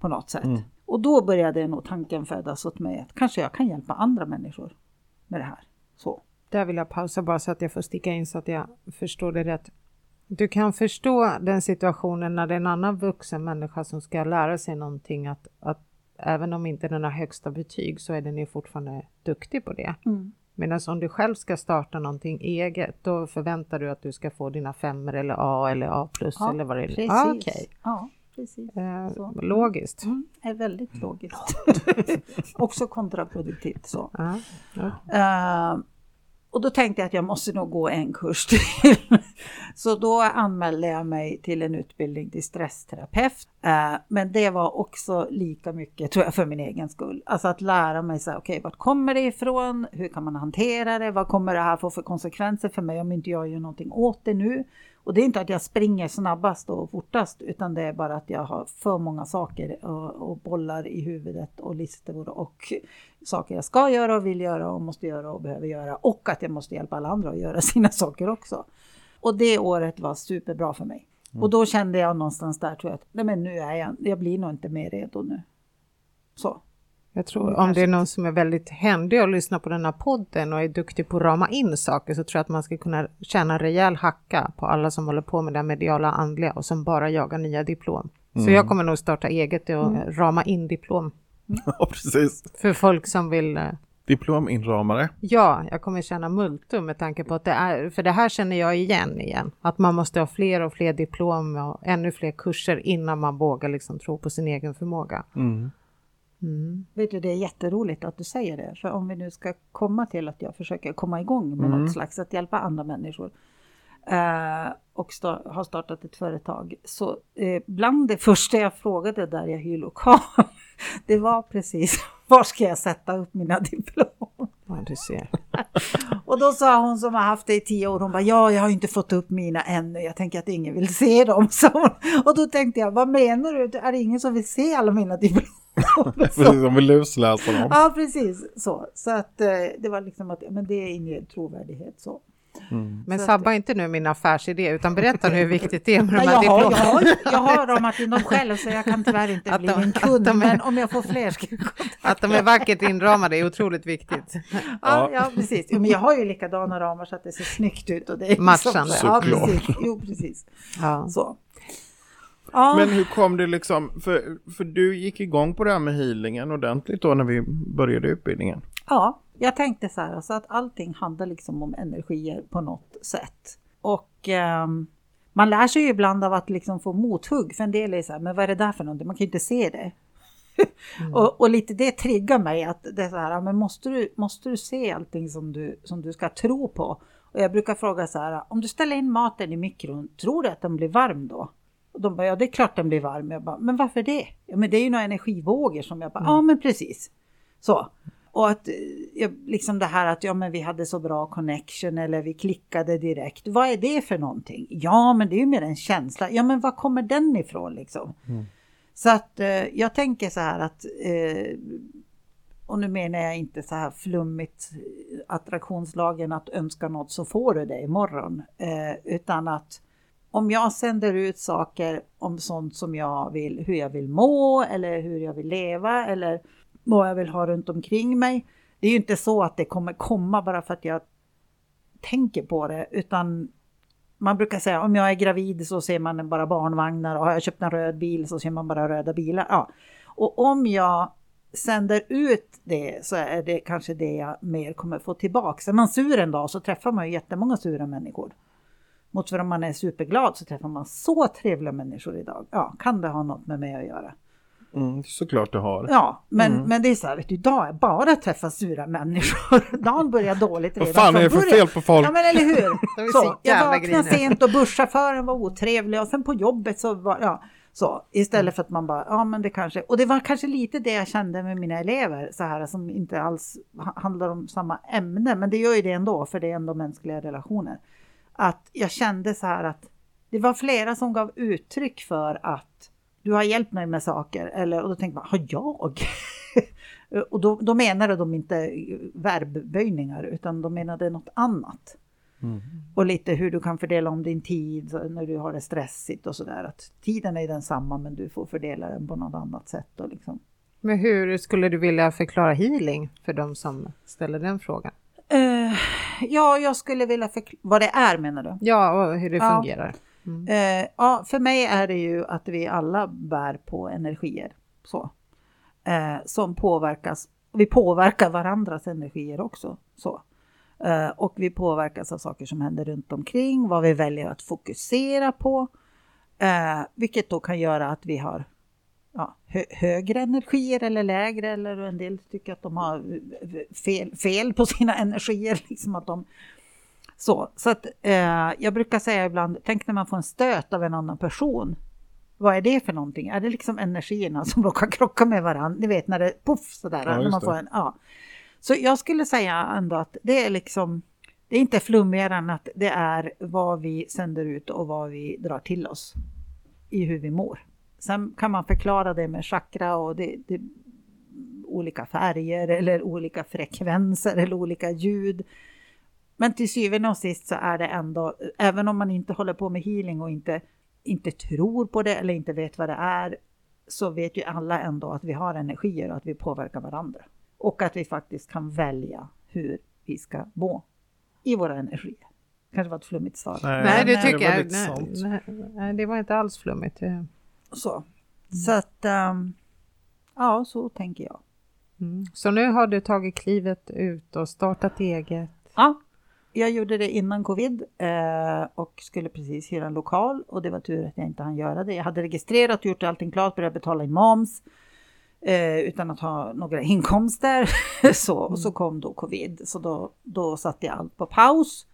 på något sätt. Mm. Och då började nog tanken födas åt mig att kanske jag kan hjälpa andra människor med det här. Så. Där vill jag pausa bara så att jag får sticka in så att jag förstår det rätt. Du kan förstå den situationen när det är en annan vuxen människa som ska lära sig någonting att, att även om inte den har högsta betyg så är den ju fortfarande duktig på det. Mm. Medan om du själv ska starta någonting eget då förväntar du att du ska få dina femmer eller A eller A plus Ja, eller vad det är. Precis. Ah, Okej, Ja, precis. eh, Så. logiskt. Mm, är väldigt logiskt. Också kontraproduktivt så. Ja, ja. Eh, och då tänkte jag att jag måste nog gå en kurs till. Så då anmälde jag mig till en utbildning till stressterapeut. Eh, men det var också lika mycket, tror jag, för min egen skull. Alltså att lära mig så här, okej, vart kommer det ifrån? Hur kan man hantera det? Vad kommer det här få för konsekvenser för mig om inte jag gör någonting åt det nu? Och det är inte att jag springer snabbast och fortast utan det är bara att jag har för många saker och, och bollar i huvudet och listor och saker jag ska göra och vill göra och måste göra och behöver göra och att jag måste hjälpa alla andra att göra sina saker också. Och det året var superbra för mig. Mm. Och då kände jag någonstans där tror jag att nej men nu är jag, jag blir nog inte mer redo nu. Så. Jag tror om det är någon som är väldigt händig och lyssnar på den här podden och är duktig på att rama in saker så tror jag att man ska kunna tjäna en rejäl hacka på alla som håller på med det mediala andliga och som bara jagar nya diplom. Mm. Så jag kommer nog starta eget och mm. rama in diplom. Ja, precis. För folk som vill eh, Diplominramare? Ja, jag kommer tjäna multum med tanke på att det är, för det här känner jag igen igen, att man måste ha fler och fler diplom och ännu fler kurser innan man vågar liksom tro på sin egen förmåga. Mm. Mm. Vet du, det är jätteroligt att du säger det, för om vi nu ska komma till att jag försöker komma igång med mm. något slags att hjälpa andra människor eh, och start, har startat ett företag, så eh, bland det första jag frågade där jag hyr lokal, det var precis var ska jag sätta upp mina diplom? Ja, du ser. och då sa hon som har haft det i tio år, hon bara ja, jag har inte fått upp mina ännu, jag tänker att ingen vill se dem. Så och då tänkte jag, vad menar du, är det ingen som vill se alla mina diplom? precis, de vill lusläsa dem. Ja, precis så. Så att eh, det var liksom att, men det är ingen trovärdighet så. Mm. Men sabba inte nu min affärsidé utan berätta nu hur viktigt det är med de här jag, har, jag, har, jag har ramat in dem själv så jag kan tyvärr inte att bli de, en kund, är, men om jag får fler ska jag Att de är vackert inramade är otroligt viktigt. Ja, ja precis. Jo, men jag har ju likadana ramar så att det ser snyggt ut. Och det är Matchande. Liksom, ja, precis. Jo, precis. Ja. Så. Ja. Men hur kom det liksom, för, för du gick igång på det här med healingen ordentligt då när vi började utbildningen? Ja, jag tänkte så här, alltså att allting handlar liksom om energier på något sätt. Och eh, man lär sig ju ibland av att liksom få mothugg, för en del är så här, men vad är det där för någonting? Man kan ju inte se det. Mm. och, och, lite det triggar mig att det är så här, men måste du, måste du se allting som du, som du ska tro på? Och jag brukar fråga så här, om du ställer in maten i mikron, tror du att den blir varm då? Och de bara, ja det är klart den blir varm. Jag bara, men varför det? Ja men det är ju några energivågor som jag bara, mm. ja men precis. Så. Och att liksom det här att ja, men vi hade så bra connection eller vi klickade direkt. Vad är det för någonting? Ja, men det är ju mer en känsla. Ja, men var kommer den ifrån liksom? Mm. Så att eh, jag tänker så här att eh, och nu menar jag inte så här flummigt attraktionslagen att önska något så får du det imorgon. Eh, utan att om jag sänder ut saker om sånt som jag vill, hur jag vill må eller hur jag vill leva eller vad jag vill ha runt omkring mig. Det är ju inte så att det kommer komma bara för att jag tänker på det, utan man brukar säga om jag är gravid så ser man bara barnvagnar och har jag köpt en röd bil så ser man bara röda bilar. Ja. Och om jag sänder ut det så är det kanske det jag mer kommer få tillbaka. Är man sur en dag så träffar man ju jättemånga sura människor. Mot för om man är superglad så träffar man så trevliga människor idag. Ja, kan det ha något med mig att göra? Mm, såklart det har. Ja, men, mm. men det är så här, vet du, idag är bara träffa sura människor. Dagen börjar dåligt redan Vad fan är det för fel på folk? Ja, men eller hur? så, jag vaknade sent och busschauffören var otrevlig och sen på jobbet så var, ja, så istället för att man bara, ja men det kanske, och det var kanske lite det jag kände med mina elever så här som inte alls handlar om samma ämne, men det gör ju det ändå, för det är ändå mänskliga relationer. Att jag kände så här att det var flera som gav uttryck för att du har hjälpt mig med saker. Eller, och då tänkte man, har jag? och då, då menade de inte verbböjningar utan de menade något annat. Mm. Och lite hur du kan fördela om din tid när du har det stressigt och sådär. Att tiden är densamma men du får fördela den på något annat sätt. Och liksom. Men hur skulle du vilja förklara healing för de som ställer den frågan? Uh, ja, jag skulle vilja förklara vad det är menar du? Ja, och hur det ja. fungerar. Mm. Eh, ja, för mig är det ju att vi alla bär på energier så, eh, som påverkas. Vi påverkar varandras energier också. Så. Eh, och vi påverkas av saker som händer runt omkring, vad vi väljer att fokusera på. Eh, vilket då kan göra att vi har ja, hö högre energier eller lägre eller en del tycker att de har fel, fel på sina energier. Liksom att de så, så att eh, jag brukar säga ibland, tänk när man får en stöt av en annan person. Vad är det för någonting? Är det liksom energierna som råkar krocka med varandra? Ni vet när det poff sådär. Ja, när man får en, ja. Så jag skulle säga ändå att det är liksom det är inte flummigare än att det är vad vi sänder ut och vad vi drar till oss i hur vi mår. Sen kan man förklara det med chakra och det, det olika färger eller olika frekvenser eller olika ljud. Men till syvende och sist så är det ändå, även om man inte håller på med healing och inte, inte tror på det eller inte vet vad det är, så vet ju alla ändå att vi har energier och att vi påverkar varandra. Och att vi faktiskt kan välja hur vi ska må i våra energier. Kanske var ett flummigt svar. Nej, nej det tycker det jag. Nej, nej, det var inte alls flummigt. Så, mm. så att, um, ja, så tänker jag. Mm. Så nu har du tagit klivet ut och startat eget? Ja, jag gjorde det innan covid eh, och skulle precis hyra en lokal och det var tur att jag inte hann göra det. Jag hade registrerat och gjort allting klart, börjat betala in moms eh, utan att ha några inkomster. så, och så mm. kom då covid, så då, då satte jag allt på paus.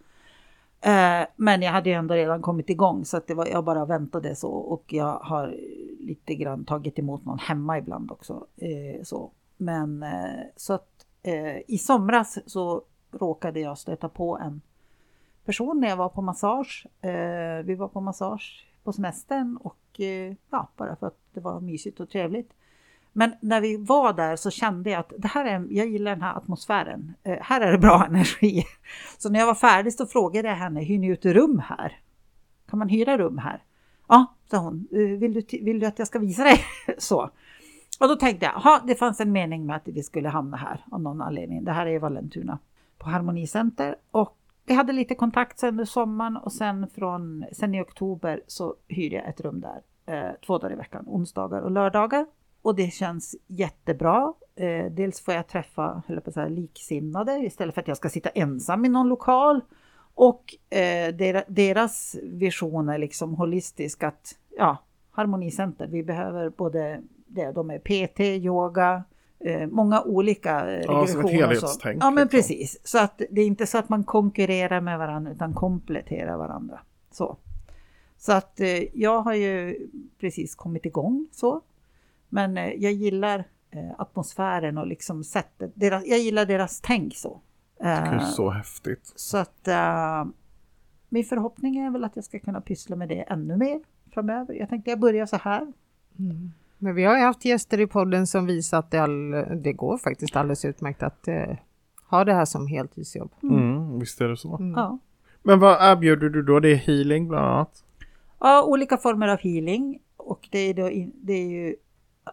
Eh, men jag hade ju ändå redan kommit igång så att det var, jag bara väntade så och jag har lite grann tagit emot någon hemma ibland också. Eh, så. Men eh, så att eh, i somras så råkade jag stöta på en person när jag var på massage. Eh, vi var på massage på semestern och eh, ja, bara för att det var mysigt och trevligt. Men när vi var där så kände jag att det här är, jag gillar den här atmosfären. Eh, här är det bra energi. Så när jag var färdig så frågade jag henne, hyr ni ut rum här? Kan man hyra rum här? Ja, sa hon. Eh, vill du, vill du att jag ska visa dig? så. Och då tänkte jag, ha, det fanns en mening med att vi skulle hamna här av någon anledning. Det här är Vallentuna på Harmonicenter och vi hade lite kontakt sen under sommaren och sen från sen i oktober så hyrde jag ett rum där eh, två dagar i veckan, onsdagar och lördagar. Och det känns jättebra. Eh, dels får jag träffa höll på säga, liksinnade istället för att jag ska sitta ensam i någon lokal. Och eh, deras vision är liksom holistisk att ja, Harmonicenter, vi behöver både det, de är PT, yoga, eh, många olika eh, ja, som ett helhetstänk. Ja, men liksom. precis. Så att det är inte så att man konkurrerar med varandra utan kompletterar varandra. Så, så att eh, jag har ju precis kommit igång så. Men eh, jag gillar eh, atmosfären och liksom sättet. Deras, jag gillar deras tänk så. Det är eh, så häftigt. Så att min förhoppning är väl att jag ska kunna pyssla med det ännu mer framöver. Jag tänkte jag börjar så här. Mm. Men vi har ju haft gäster i podden som visar att det, all, det går faktiskt alldeles utmärkt att eh, ha det här som heltidsjobb. Mm. Mm, visst är det så. Mm. Ja. Men vad erbjuder du då? Det är healing bland annat? Ja, olika former av healing. Och det är, då in, det är ju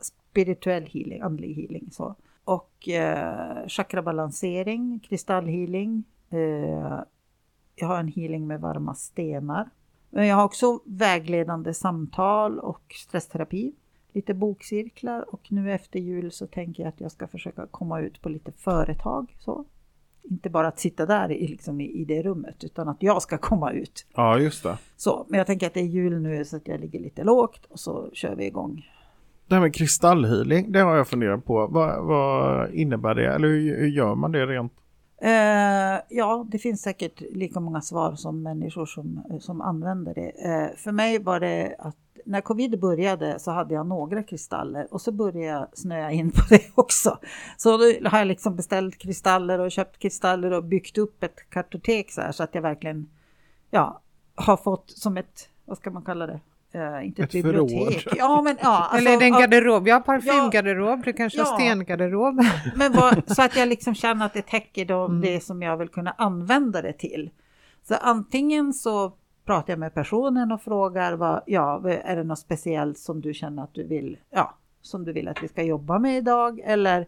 spirituell healing, andlig healing. Så. Och eh, chakrabalansering, kristallhealing. Eh, jag har en healing med varma stenar. Men jag har också vägledande samtal och stressterapi lite bokcirklar och nu efter jul så tänker jag att jag ska försöka komma ut på lite företag. Så. Inte bara att sitta där i, liksom i, i det rummet utan att jag ska komma ut. Ja, just det. Så, men jag tänker att det är jul nu så att jag ligger lite lågt och så kör vi igång. Det här med kristallhealing, det har jag funderat på. Vad, vad innebär det? Eller hur, hur gör man det rent? Uh, ja, det finns säkert lika många svar som människor som, som använder det. Uh, för mig var det att när covid började så hade jag några kristaller och så började jag snöa in på det också. Så då har jag liksom beställt kristaller och köpt kristaller och byggt upp ett kartotek så här så att jag verkligen ja, har fått som ett, vad ska man kalla det? Uh, inte ett, ett bibliotek. Förråd. Ja, men, ja, alltså, Eller en garderob. Jag har parfymgarderob, ja, du kanske ja, har stengarderob. Men vad, så att jag liksom känner att det täcker då mm. det som jag vill kunna använda det till. Så antingen så pratar jag med personen och frågar vad, ja, är det något speciellt som du känner att du vill, ja, som du vill att vi ska jobba med idag eller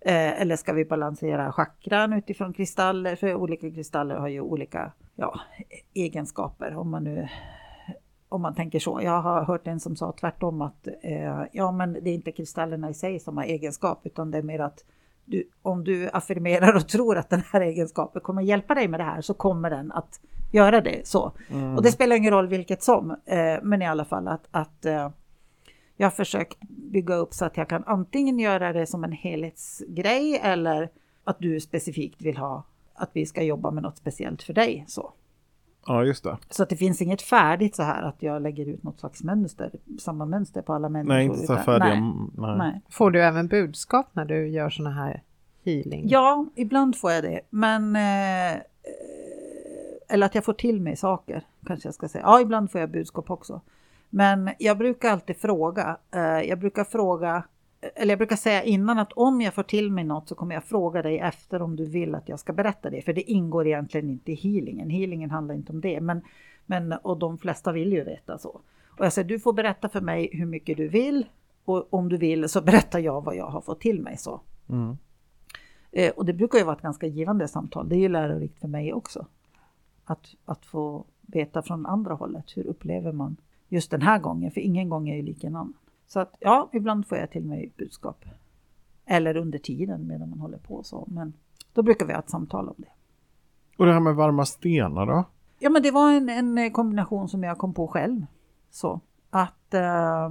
eh, eller ska vi balansera chakran utifrån kristaller? För olika kristaller har ju olika ja, egenskaper om man nu om man tänker så. Jag har hört en som sa tvärtom att eh, ja, men det är inte kristallerna i sig som har egenskap utan det är mer att du, om du affirmerar och tror att den här egenskapen kommer hjälpa dig med det här så kommer den att göra det så. Mm. Och det spelar ingen roll vilket som, eh, men i alla fall att, att eh, jag har försökt bygga upp så att jag kan antingen göra det som en helhetsgrej eller att du specifikt vill ha att vi ska jobba med något speciellt för dig. Så. Ja, just det. Så att det finns inget färdigt så här att jag lägger ut något slags mönster, samma mönster på alla människor. Nej, inte så färdiga. Nej. Nej. Nej. Får du även budskap när du gör sådana här healing? Ja, ibland får jag det. Men eh, eller att jag får till mig saker, kanske jag ska säga. Ja, ibland får jag budskap också. Men jag brukar alltid fråga. Eh, jag brukar fråga, eller jag brukar säga innan att om jag får till mig något så kommer jag fråga dig efter om du vill att jag ska berätta det. För det ingår egentligen inte i healingen. Healingen handlar inte om det. Men, men, och de flesta vill ju veta så. Och jag säger, du får berätta för mig hur mycket du vill. Och om du vill så berättar jag vad jag har fått till mig. så. Mm. Eh, och det brukar ju vara ett ganska givande samtal. Det är ju lärorikt för mig också. Att, att få veta från andra hållet. Hur upplever man just den här gången? För ingen gång är ju lik en annan. Så att ja, ibland får jag till mig budskap. Eller under tiden medan man håller på så. Men då brukar vi ha ett samtal om det. Och det här med varma stenar då? Ja, men det var en, en kombination som jag kom på själv. Så att eh,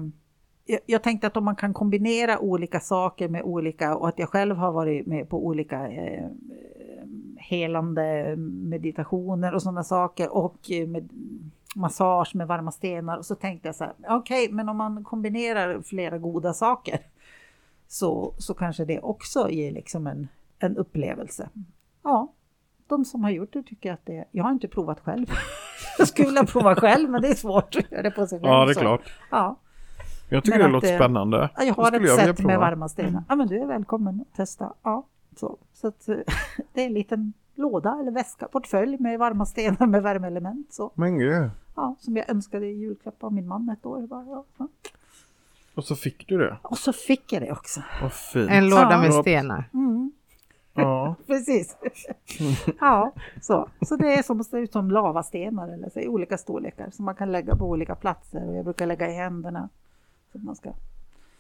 jag, tänkte att om man kan kombinera olika saker med olika och att jag själv har varit med på olika eh, helande meditationer och sådana saker och med massage med varma stenar och så tänkte jag så här, okej, okay, men om man kombinerar flera goda saker så, så kanske det också ger liksom en, en upplevelse. Ja, de som har gjort det tycker att det, jag har inte provat själv. jag skulle vilja prova själv, men det är svårt att göra det på sig själv. Ja, det är så. klart. Ja. Jag tycker Men det låter spännande. Ja, Jag har ett jag sätt med varma stenar. Ja, men du är välkommen att testa. Ja, så. så att, det är en liten låda eller väska, portfölj med varma stenar med värmeelement. Så. Men gud. Ja, som jag önskade i julklapp av min man ett år. Bara, ja. ja. Och så fick du det. Och så fick jag det också. Vad fint. En låda Ja. med stenar. Mm, Ja. precis. ja, så. så det är som, ser ut som lavastenar eller så, i olika storlekar som man kan lägga på olika platser. Och jag brukar lägga i händerna. Så att man ska...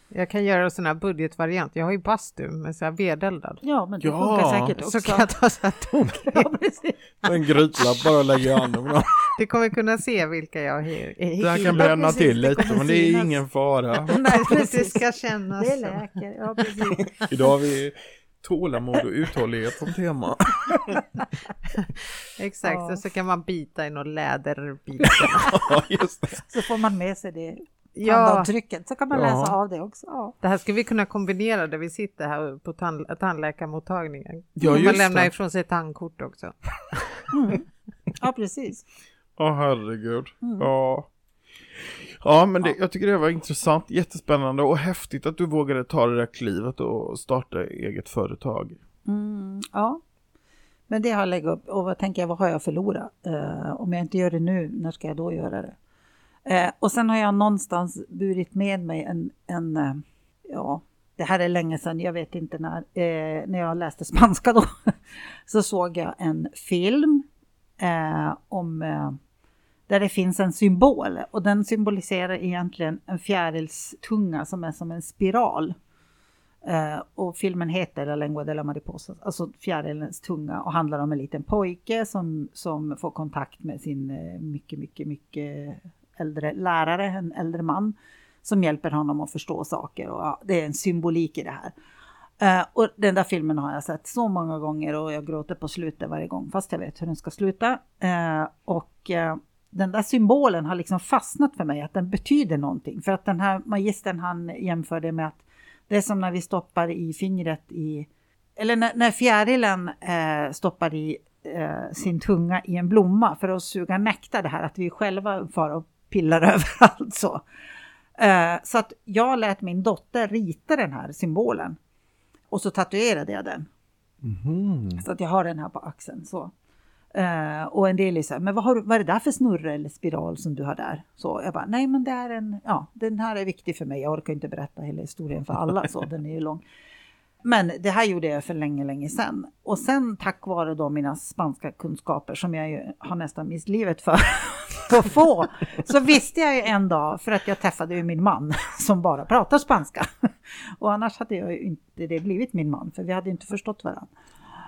Jag kan göra en sån här budgetvariant. Jag har ju bastu med så här vedeldad. Ja, men det Ja, funkar säkert också. Så kan jag ta så här tok. ja, precis. En grytlapp bara lägga i handen. Du kommer kunna se vilka jag har. Det här kan bränna precis, till lite men det är ingen fara. Nej, Det ska kännas Det läker, ja precis. Idag har vi tålamod och uthållighet som tema. Exakt, Ja. och så kan man bita i någon läderbit. Ja, just det. Så får man med sig det ja, tandavtrycket så kan man Ja. läsa av det också. Ja. det här skulle vi kunna kombinera där vi sitter här på tand tandläkarmottagningen. Ja, man just lämnar det. ifrån sig tandkort också. ja, precis. Ja, herregud. Mm. Ja. Ja, men det, jag tycker det var intressant, jättespännande och häftigt att du vågade ta det där klivet och starta eget företag. Mm, ja. Men det har jag lagt upp och vad tänker jag, vad har jag förlorat? Eh, om jag inte gör det nu, när ska jag då göra det? Eh, och sen har jag någonstans burit med mig en, en eh, ja, det här är länge sedan, jag vet inte när, eh, när jag läste spanska då, så såg jag en film eh, om eh, där det finns en symbol och den symboliserar egentligen en fjärilstunga som är som en spiral. Eh, och filmen heter La Lengua de la Mariposa, alltså fjärilens tunga och handlar om en liten pojke som, som får kontakt med sin eh, mycket, mycket, mycket äldre lärare, en äldre man som hjälper honom att förstå saker och ja, det är en symbolik i det här. Uh, och den där filmen har jag sett så många gånger och jag gråter på slutet varje gång fast jag vet hur den ska sluta. Uh, och uh, den där symbolen har liksom fastnat för mig, att den betyder någonting. För att den här magistern han jämförde med att det är som när vi stoppar i fingret i, eller när, när fjärilen stoppar i sin tunga i en blomma för att suga nektar, det här att vi själva far och pillar överallt så. Eh, så att jag lät min dotter rita den här symbolen och så tatuerade jag den. Mhm. Så att jag har den här på axeln. Så. Eh, och en del är så här, men vad, har, vad är det där för snurra eller spiral som du har där? Så jag bara, nej men det är en, ja den här är viktig för mig. Jag orkar inte berätta hela historien för alla så, den är ju lång. Men det här gjorde jag för länge, länge sedan. Och sen tack vare då mina spanska kunskaper som jag ju har nästan mist livet för att få, så visste jag ju en dag, för att jag träffade ju min man som bara pratar spanska. Och annars hade jag ju inte det blivit min man, för vi hade inte förstått varandra.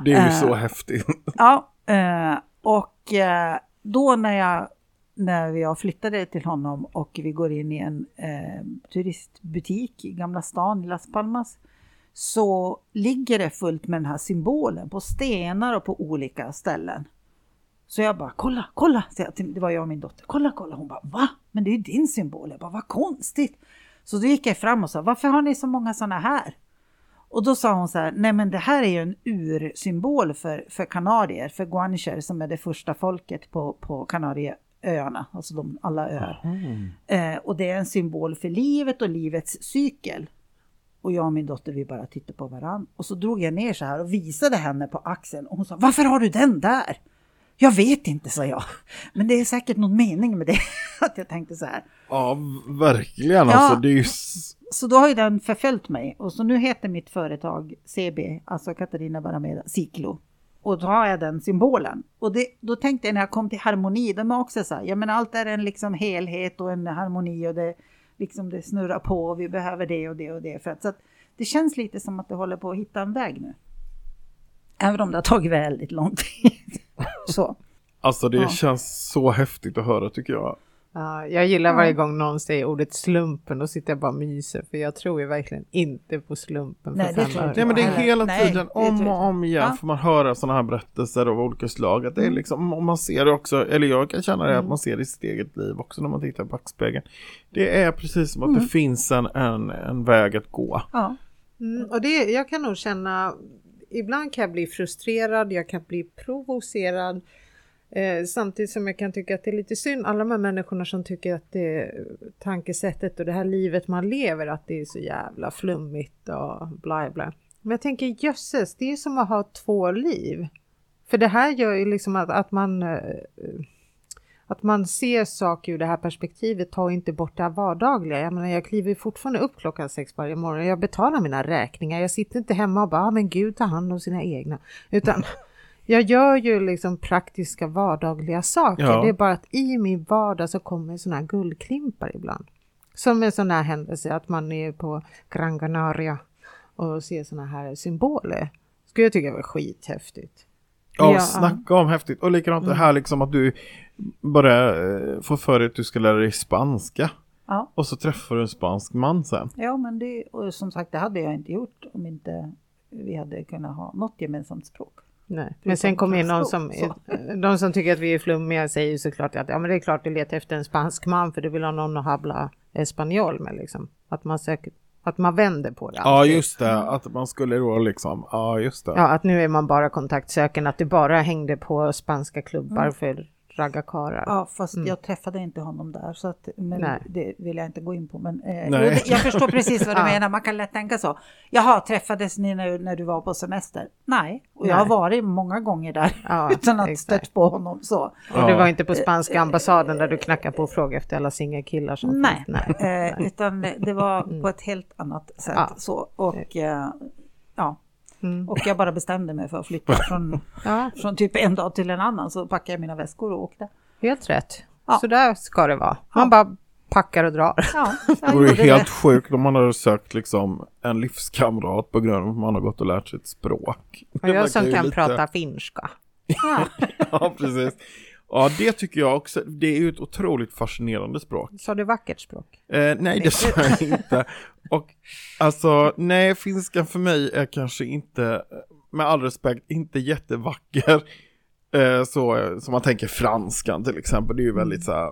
Det är ju Eh. så häftigt. Ja, eh, och eh, då när jag, när jag flyttade till honom och vi går in i en eh, turistbutik i Gamla stan i Las Palmas så ligger det fullt med den här symbolen på stenar och på olika ställen. Så jag bara, kolla, kolla, det var jag och min dotter, kolla, kolla. Hon bara, va? Men det är ju din symbol. Jag bara, vad konstigt. Så då gick jag fram och sa, varför har ni så många sådana här? Och då sa hon så här, nej men det här är ju en ursymbol för, för kanadier, för guancher som är det första folket på, på Kanarieöarna, alltså de, alla öar. Eh, och det är en symbol för livet och livets cykel. Och jag och min dotter vi bara tittade på varandra. Och så drog jag ner så här och visade henne på axeln. Och hon sa, varför har du den där? Jag vet inte, sa jag. Men det är säkert någon mening med det. Att jag tänkte så här. Ja, verkligen. Ja. Alltså, det är ju... Så då har ju den förföljt mig. Och så nu heter mitt företag CB, alltså Katarina Barameda, Ciclo. Och då har jag den symbolen. Och det, då tänkte jag när jag kom till harmoni, de är också så här, jag menar allt är en liksom helhet och en harmoni och det, liksom det snurrar på och vi behöver det och det och det. För att, så att det känns lite som att det håller på att hitta en väg nu. Även om det har tagit väldigt lång tid. Så. Alltså det Ja. känns så häftigt att höra tycker jag. Ja, jag gillar varje gång någon säger ordet slumpen, då sitter jag bara och myser, för jag tror ju verkligen inte på slumpen för Nej, det tror jag öre. inte. Nej men det är Nej, hela nej, tiden tror om och om igen Ja. får man höra sådana här berättelser av olika slag. Att det är Mm. liksom, om man ser det också, eller jag kan känna det att man ser det i sitt eget liv också när man tittar i backspegeln. Det är precis som att Mm. det finns en, en, en väg att gå. Ja. Mm, och det, jag kan nog känna, ibland kan jag bli frustrerad, jag kan bli provocerad. Eh, samtidigt som jag kan tycka att det är lite synd, alla de här människorna som tycker att det tankesättet och det här livet man lever, att det är så jävla flummigt och bla bla. Men jag tänker jösses, det är som att ha två liv. För det här gör ju liksom att, att man eh, att man ser saker ur det här perspektivet tar inte bort det här vardagliga. Jag menar, jag kliver fortfarande upp klockan sex varje morgon. Jag betalar mina räkningar. Jag sitter inte hemma och bara, ah, men Gud tar hand om sina egna. Utan jag gör ju liksom praktiska vardagliga saker. Ja. Det är bara att i min vardag så kommer sådana här guldklimpar ibland. Som en sån här händelse att man är på Gran Canaria och ser sådana här symboler. Skulle jag tycka var skithäftigt. Ja, Ja. snacka om häftigt. Och likadant det här liksom att du bara eh, får för dig att du ska lära dig spanska. Ja. Och så träffar du en spansk man sen. Ja, men det, och som sagt, det hade jag inte gjort om inte vi hade kunnat ha något gemensamt språk. Nej. Men sen kommer in någon som, de som tycker att vi är flummiga säger ju såklart att ja men det är klart du letar efter en spansk man för du vill ha någon att habla espanjol med liksom. Att man söker, att man vänder på det. Ja, alltid. just det. Att man skulle då liksom, ja just det. Ja, att nu är man bara kontaktsökande, att du bara hängde på spanska klubbar Mm. för raggarkarlar. Ja, fast jag träffade inte honom där, så att, men Mm. Nej. det vill jag inte gå in på. Men, eh, Nej. det, jag förstår precis vad du Ja. menar, man kan lätt tänka så. Jaha, träffades ni när, när du var på semester? Nej, och jag har Nej. varit många gånger där Ja, utan att exakt. stött på honom så. Och Ja. var inte på spanska ambassaden där du knackade på och frågade efter alla singelkillar som Nej. Nej. Eh, utan det, var på ett helt annat sätt. Ja. Så, och, eh, ja. Mm. och jag bara bestämde mig för att flytta från, Ja, från typ en dag till en annan. Så packade jag mina väskor och åkte. helt rätt. Ja. Så där ska det vara. Man Ja. bara packar och drar. Ja, Det vore helt det. sjukt om man hade sökt liksom en livskamrat på grund av att man har gått och lärt sig ett språk. Och jag som kan lite- prata finska. Ja. Ja, precis. Ja, det tycker jag också. Det är ju ett otroligt fascinerande språk. Sa du vackert språk? Eh, nej, det sa jag inte. Och alltså, nej, finskan för mig är kanske inte, med all respekt, inte jättevacker. Eh, så som man tänker franskan till exempel, det är ju väldigt så här,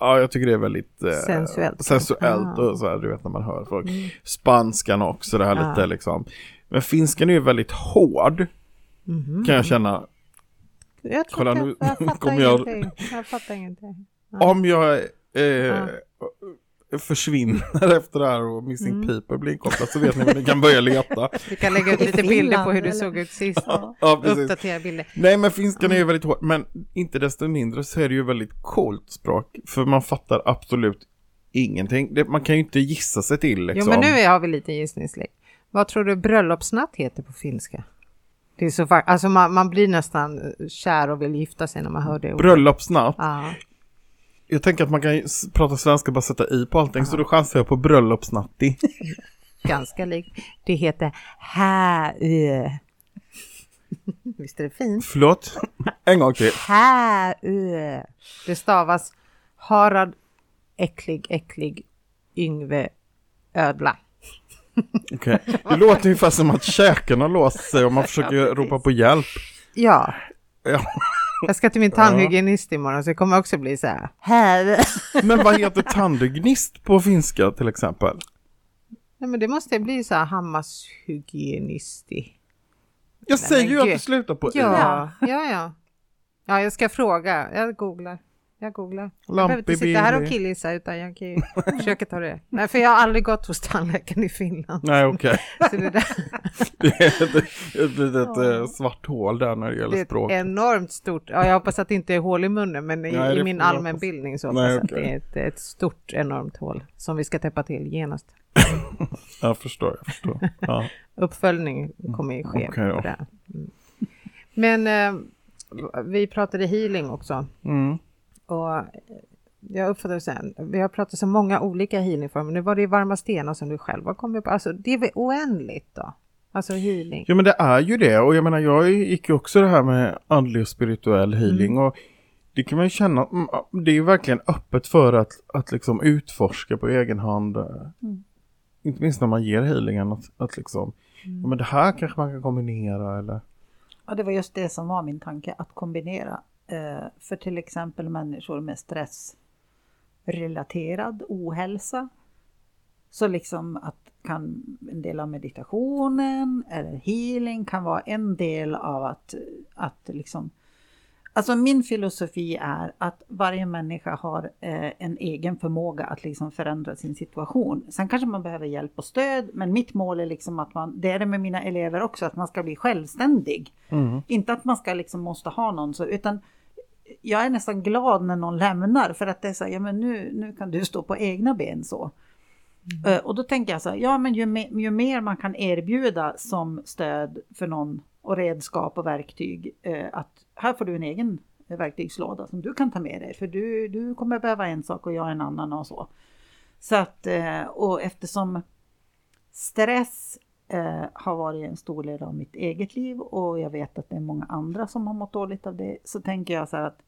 ja jag tycker det är väldigt eh, Sensuellt. sensuellt Ah. och så här, du vet när man hör folk. Spanskan också, det här Ah. lite liksom. Men finskan är ju väldigt hård, Mhm. kan jag känna. Jag, Kolla, jag, nu jag fattar kommer jag- ingenting. Jag fattar ingenting. Ja. Om jag eh, Ja. försvinner efter det här och Missing Mm. People blir inkopplad så vet ni var ni kan börja leta. Vi kan lägga ut lite bilder på hur du såg ut sist. Ja. Ja. Uppdatera bilder. Nej men finskan är ju väldigt hård, men inte desto mindre så är det ju väldigt coolt språk. För man fattar absolut ingenting. Det, man kan ju inte gissa sig till liksom. Jo, men nu har vi lite gissningslek. Vad tror du bröllopsnatt heter på finska? Det är så alltså man, man blir nästan eh, kär och vill gifta sig när man hör det ordet. Bröllopsnatt. Ja. Jag tänker att man kan prata svenska och bara sätta i på allting, så då chansar jag på bröllopsnatti. ganska likt. Det heter hä Visst är det fint? Förlåt? En gång till. hä Det stavas Harald Äcklig Äcklig Yngve Ödla. Okej. Det låter ungefär som att käken har låst sig och man försöker Ja, ropa på hjälp. Ja, Ja. jag ska till min tandhygienist imorgon så det kommer också bli så här. Hä Men vad heter tandhygienist på finska till exempel? Nej, men det måste bli så här Hammarshygienistig. Jag Nej, säger ju att det slutar på Ja, ja, ja. Ja, jag ska fråga. Jag googlar. Jag googlar. Jag behöver inte sitta här och killgissa utan jag kan ju försöka ta det. Nej, för jag har aldrig gått hos tandläkaren i Finland. Nej okej. Så det, Det är ett, ett litet eh, svart hål där när det det gäller är ett språk. enormt stort, ja, jag hoppas att det inte är hål i munnen, men i, Nej, det i min allmänbildning så hoppas jag okej. att det är ett, ett stort enormt hål som vi ska täppa till genast. Jag förstår, jag förstår. Ja. Uppföljning kommer ju ske då. på det. Mm. Men eh, vi pratade healing också. Mm. Och eh, jag uppfattar sen, vi har pratat så många olika healingformer. Nu var det ju varma stenar som du själv har kommit på. Alltså det är väl oändligt då? Alltså healing. Ja men det är ju det och jag menar jag gick ju också det här med andlig och spirituell healing och det kan man ju känna, mm, det är ju verkligen öppet för att, att liksom utforska på egen hand. Mm. Inte minst när man ger healingen att, att liksom, ja, men det här kanske man kan kombinera eller Ja, det var just det som var min tanke, att kombinera. Eh, för till exempel människor med stressrelaterad ohälsa. Så liksom att kan en del av meditationen eller healing kan vara en del av att, att liksom Alltså min filosofi är att varje människa har eh, en egen förmåga att liksom förändra sin situation. Sen kanske man behöver hjälp och stöd, men mitt mål är liksom att man, det är det med mina elever också, att man ska bli självständig. Inte att man ska liksom måste ha någon så, utan jag är nästan glad när någon lämnar för att det är så här, ja men nu, nu kan du stå på egna ben så. Eh, Och då tänker jag så här, ja men ju, me, ju mer man kan erbjuda som stöd för någon och redskap och verktyg, eh, att här får du en egen verktygslåda som du kan ta med dig, för du, du kommer behöva en sak och jag en annan och så. Så att, eh, och eftersom stress eh, har varit en stor del av mitt eget liv och jag vet att det är många andra som har mått dåligt av det, så tänker jag så här att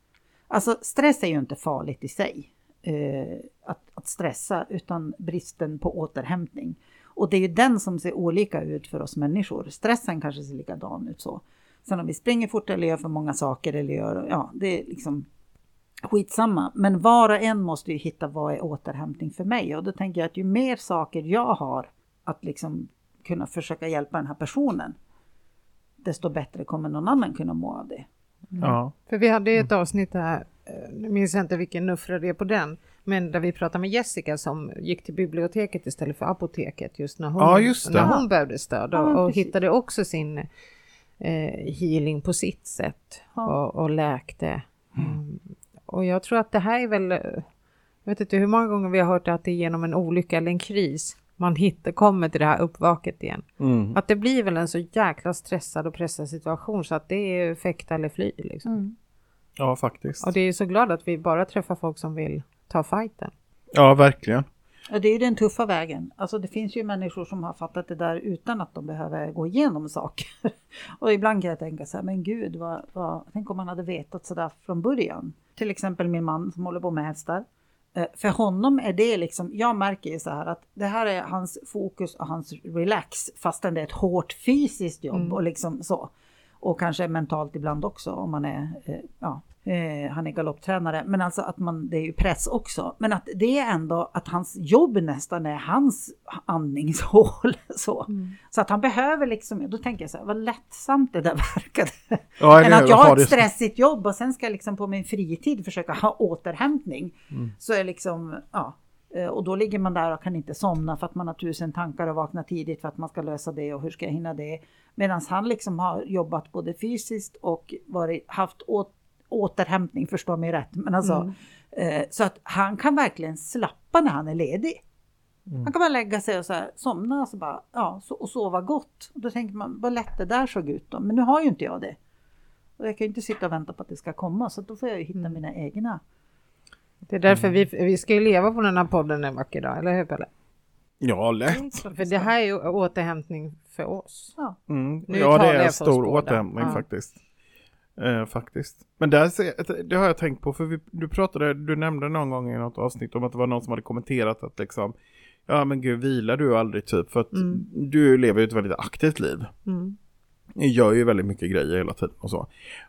alltså stress är ju inte farligt i sig. Eh, att, att stressa, utan bristen på återhämtning. Och det är ju den som ser olika ut för oss människor. Stressen kanske ser likadan ut så. Sen om vi springer fort eller gör för många saker eller gör, ja, det är liksom skitsamma. Men var och en måste ju hitta vad är återhämtning för mig. Och då tänker jag att ju mer saker jag har att liksom kunna försöka hjälpa den här personen, desto bättre kommer någon annan kunna må av det. ja. För vi hade ett avsnitt här, eh, nu minns jag inte vilken nuffra det är på den, men där vi pratade med Jessica som gick till biblioteket istället för apoteket just när hon, Ja, just. När hon behövde stöd och, Ja, och hittade också sin eh, healing på sitt sätt Ja. och, och läkte. Mm. Och jag tror att det här är väl, eh, jag vet inte hur många gånger vi har hört att det är genom en olycka eller en kris man hittar, kommer till det här uppvaket igen. Mm. Att det blir väl en så jäkla stressad och pressad situation så att det är fäkta eller fly liksom. ja faktiskt. Och det är så glad att vi bara träffar folk som vill ta fighten. Ja verkligen. Ja, det är ju den tuffa vägen. Alltså det finns ju människor som har fattat det där utan att de behöver gå igenom saker. Och ibland kan jag tänka så här, men gud, vad, vad, tänk om man hade vetat så där från början. Till exempel min man som håller på med hästar. Eh, För honom är det liksom, jag märker ju så här att det här är hans fokus och hans relax fastän det är ett hårt fysiskt jobb och liksom så. Och kanske mentalt ibland också om man är, eh, ja, eh, han är galopptränare. Men alltså att man, det är ju press också. Men att det är ändå att hans jobb nästan är hans andningshål. Så, så att han behöver liksom, då tänker jag så här, vad lättsamt det där verkade. Ja, Än att jag har ett stressigt jobb och sen ska jag liksom på min fritid försöka ha återhämtning. Så är liksom, ja. eh, Och då ligger man där och kan inte somna för att man har tusen tankar och vaknar tidigt för att man ska lösa det och hur ska jag hinna det. Medan han liksom har jobbat både fysiskt och varit, haft å, återhämtning, förstå mig rätt. Men alltså, eh, så att han kan verkligen slappa när han är ledig. Han kan bara lägga sig och så här, somna och, så bara, ja, så, och sova gott. Och då tänker man, vad lätt det där såg ut då. Men nu har ju inte jag det. Och jag kan ju inte sitta och vänta på att det ska komma, så då får jag ju hitta mina egna. Det är därför vi, vi ska ju leva på den här podden en vacker dag, eller hur Pelle? Ja lätt. För det här är ju återhämtning för oss. Ja. Mm. Ja det är en stor återhämtning Ja. faktiskt. Eh, faktiskt. Men där, det har jag tänkt på för vi, du pratade, du nämnde någon gång i något avsnitt om att det var någon som hade kommenterat att liksom Ja men gud vilar du aldrig typ för att du lever ju ett väldigt aktivt liv. Mm. Jag gör ju väldigt mycket grejer hela tiden och så.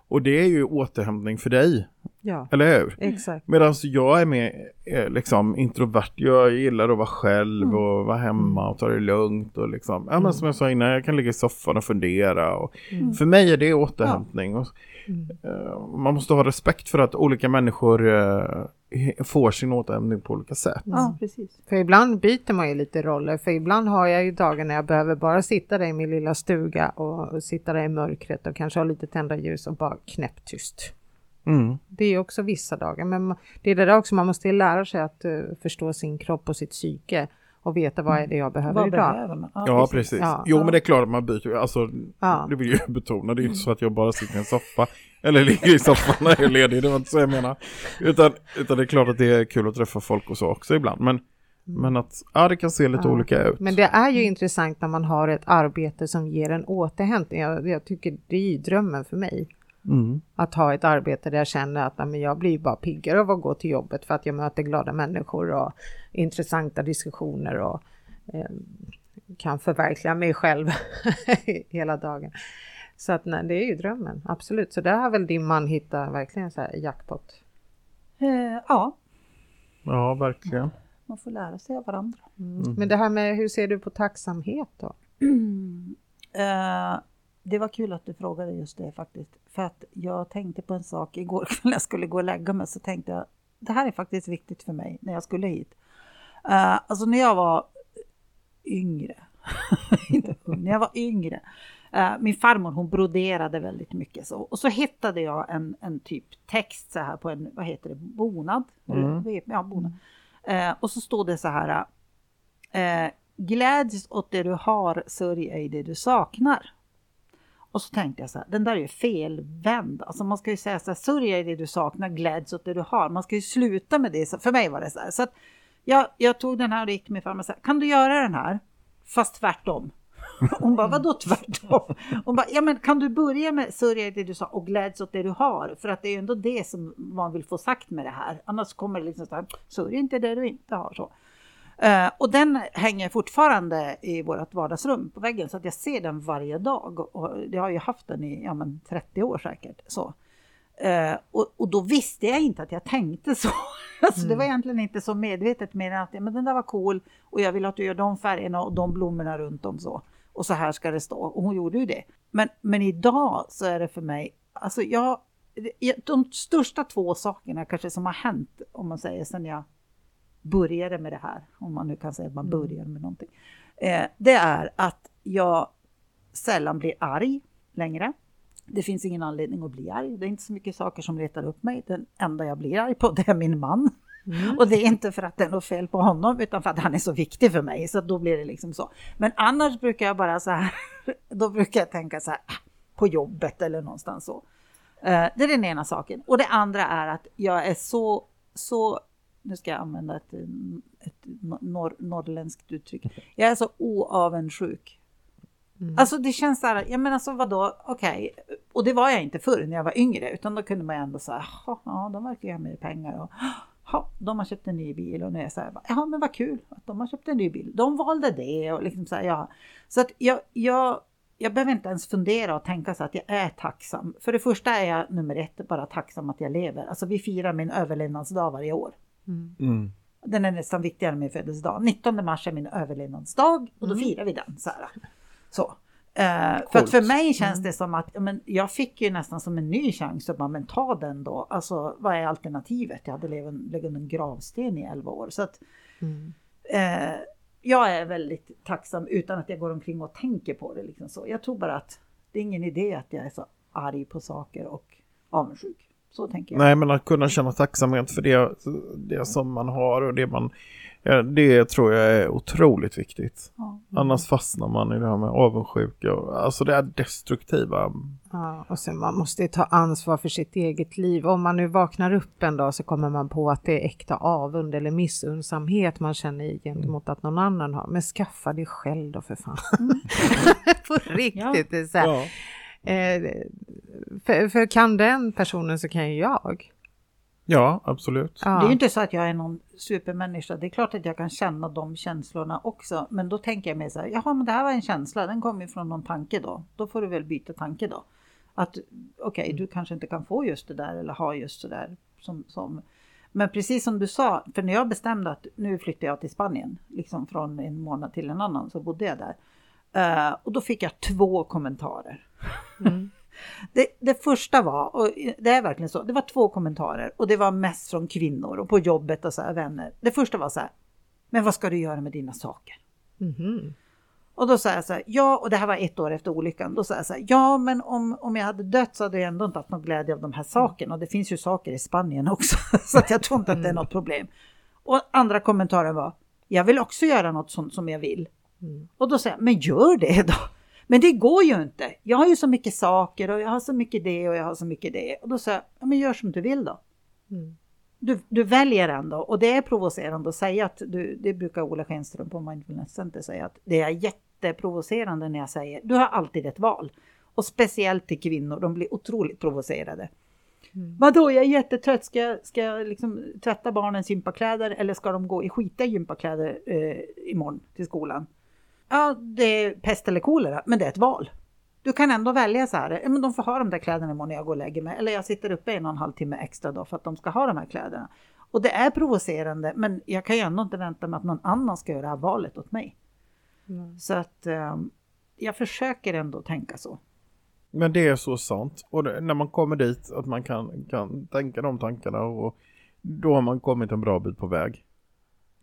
Och det är ju återhämtning för dig. Ja, Eller hur? exakt. Medan jag är mer eh, liksom introvert. Jag gillar att vara själv Mm. och vara hemma och ta det lugnt och liksom. Ja men som jag sa innan, jag kan ligga i soffan och fundera. Och Mm. För mig är det återhämtning. Och, Mm. eh, man måste ha respekt för att olika människor eh, får sin återhämtning på olika sätt. Ja, precis. För ibland byter man ju lite roller, för ibland har jag ju dagar när jag behöver bara sitta där i min lilla stuga och sitta där i mörkret och kanske ha lite tända ljus och bara knäpptyst. Mm. Det är också vissa dagar, men det är det där också, man måste lära sig att eh, förstå sin kropp och sitt psyke och veta vad är det jag behöver Vad idag. behöver man? Ja, precis. Ja. Jo, Ja. men det är klart att man byter. Alltså, Ja. det vill jag betona. Det är inte så att jag bara sitter i en soffa. Eller ligger i soffan när jag är ledig. Det var inte så jag menar. Utan, utan det är klart att det är kul att träffa folk och så också ibland. Men, men att ja, det kan se lite Ja. olika ut. Men det är ju intressant när man har ett arbete som ger en återhämtning. Jag, jag tycker det är ju drömmen för mig. Mm. Att ha ett arbete där jag känner att men jag blir bara piggare av att gå till jobbet för att jag möter glada människor och intressanta diskussioner och eh, kan förverkliga mig själv hela dagen. Så att nej, det är ju drömmen, absolut. Så där har väl din man hittat verkligen så här jackpot. Eh, ja, Ja, verkligen. man får lära sig av varandra. Mm. Men det här med hur ser du på tacksamhet då? Eh, det var kul att du frågade just det faktiskt. För att jag tänkte på en sak igår när jag skulle gå och lägga mig så tänkte jag det här är faktiskt viktigt för mig när jag skulle hit. Eh, alltså när jag var yngre, inte ung, när jag var yngre. eh, min farmor hon broderade väldigt mycket så. Och så hittade jag en, en typ text så här på en, vad heter det, bonad? Eller, Ja, bonad. Eh, och så stod det så här. Eh, Gläds åt det du har, sörj ej det du saknar. Och så tänkte jag så här, den där är ju felvänd. Alltså man ska ju säga så här, sörja ej det du saknar, gläds åt det du har. Man ska ju sluta med det. Så för mig var det så här. Så att jag, jag tog den här och gick till min farmor och sa, kan du göra den här? Fast tvärtom. Hon bara, vadå tvärtom? Hon bara, ja men kan du börja med sörja det du sa och gläds åt det du har? För att det är ju ändå det som man vill få sagt med det här. Annars kommer det liksom så här, sörj inte det du inte har. Så. Eh, och den hänger fortfarande i vårt vardagsrum på väggen så att jag ser den varje dag. Och jag har ju haft den i ja, men 30 år säkert. Så. Eh, och, och då visste jag inte att jag tänkte så. alltså, Det var egentligen inte så medvetet mer än att ja, men den där var cool och jag vill att du gör de färgerna och de blommorna runt om så. Och så här ska det stå. Och hon gjorde ju det. Men, men idag så är det för mig, alltså jag, de största två sakerna kanske som har hänt om man säger sen jag började med det här, om man nu kan säga att man börjar med någonting. Eh, det är att jag sällan blir arg längre. Det finns ingen anledning att bli arg. Det är inte så mycket saker som retar upp mig. Den enda jag blir arg på det är min man. Och det är inte för att det är något fel på honom utan för att han är så viktig för mig. Så då blir det liksom så. Men annars brukar jag bara så här, då brukar jag tänka så här "Ah, på jobbet eller någonstans så. Eh, Det är den ena saken. Och det andra är att jag är så, så nu ska jag använda ett, ett norr, norrländskt uttryck. Jag är så oavundsjuk. Alltså det känns så här, jag menar så vadå, okej, och det var jag inte förr när jag var yngre, utan då kunde man ju ändå säga, ja de verkar ju ha mer pengar och ja, de har köpt en ny bil och nu är jag så här, ja men vad kul att de har köpt en ny bil, de valde det och liksom så här, ja. Så att jag, jag, jag behöver inte ens fundera och tänka så att jag är tacksam. För det första är jag nummer ett bara tacksam att jag lever. Alltså vi firar min överlevnadsdag varje år. Mm. Den är nästan viktigare än min födelsedag. 19 mars är min överlevnadsdag och då firar vi den. Så. Här. så. Eh, för att för mig känns det som att men jag fick ju nästan som en ny chans att bara, men ta den då. Alltså vad är alternativet? Jag hade legat under en gravsten i 11 år. Så att, Mm. eh, jag är väldigt tacksam utan att jag går omkring och tänker på det. Liksom så. Jag tror bara att det är ingen idé att jag är så arg på saker och avundsjuk. Så tänker jag. Nej, men att kunna känna tacksamhet för det, det som man har och det man... ja, Det tror jag är otroligt viktigt. Ja. Annars fastnar man i det här med avundsjuka. och- Alltså det är destruktiva. Ja, och sen man måste ju ta ansvar för sitt eget liv. Om man nu vaknar upp en dag så kommer man på att det är äkta avund eller missunnsamhet man känner gentemot att någon annan har. Men skaffa det själv då för fan. på riktigt. Det är så här. Eh, för, för kan den personen så kan ju jag. ja absolut. Ja. Det är ju inte så att jag är någon supermänniska. Det är klart att jag kan känna de känslorna också. Men då tänker jag mig så här, jaha men det här var en känsla, den kommer ju från någon tanke då. Då får du väl byta tanke då. Att okej, du kanske inte kan få just det där eller ha just det där. Som, som, men precis som du sa, för när jag bestämde att nu flyttar jag till Spanien, liksom från en månad till en annan, så bodde jag där. Uh, och då fick jag två kommentarer. Mm. Det, det, första var, och det är verkligen så, det var två kommentarer och det var mest från kvinnor och på jobbet och så här, vänner. Det första var så här, men vad ska du göra med dina saker? Mm. Och då sa jag så här, ja, och det här var ett år efter olyckan. Då sa jag så här, ja, men om, om jag hade dött så hade jag ändå inte haft någon glädje av de här sakerna. Och det finns ju saker i Spanien också, så att jag tror inte att det är något problem. Och andra kommentaren var, jag vill också göra något sånt som jag vill. Mm. Och då sa jag, men gör det då. Men det går ju inte. Jag har ju så mycket saker och jag har så mycket det och jag har så mycket det. Och då sa jag, ja, men gör som du vill då. Mm. Du, du väljer ändå och det är provocerande att säga att du, det brukar Ola Schenström på Mindfulness Center säga att det är jätteprovocerande när jag säger du har alltid ett val. Och speciellt till kvinnor, de blir otroligt provocerade. Mm. Vadå, jag är jättetrött, ska jag, ska jag liksom tvätta barnens gympakläder eller ska de gå i skitiga gympakläder eh, imorgon till skolan? Ja, det är pest eller kolera, men det är ett val. Du kan ändå välja så här, men de får ha de där kläderna imorgon när jag går och lägger mig. Eller jag sitter uppe en och en halv timme extra då för att de ska ha de här kläderna. Och det är provocerande, men jag kan ju ändå inte vänta mig att någon annan ska göra det här valet åt mig. Mm. Så att um, jag försöker ändå tänka så. Men det är så sant. Och det, när man kommer dit att man kan, kan tänka de tankarna och då har man kommit en bra bit på väg.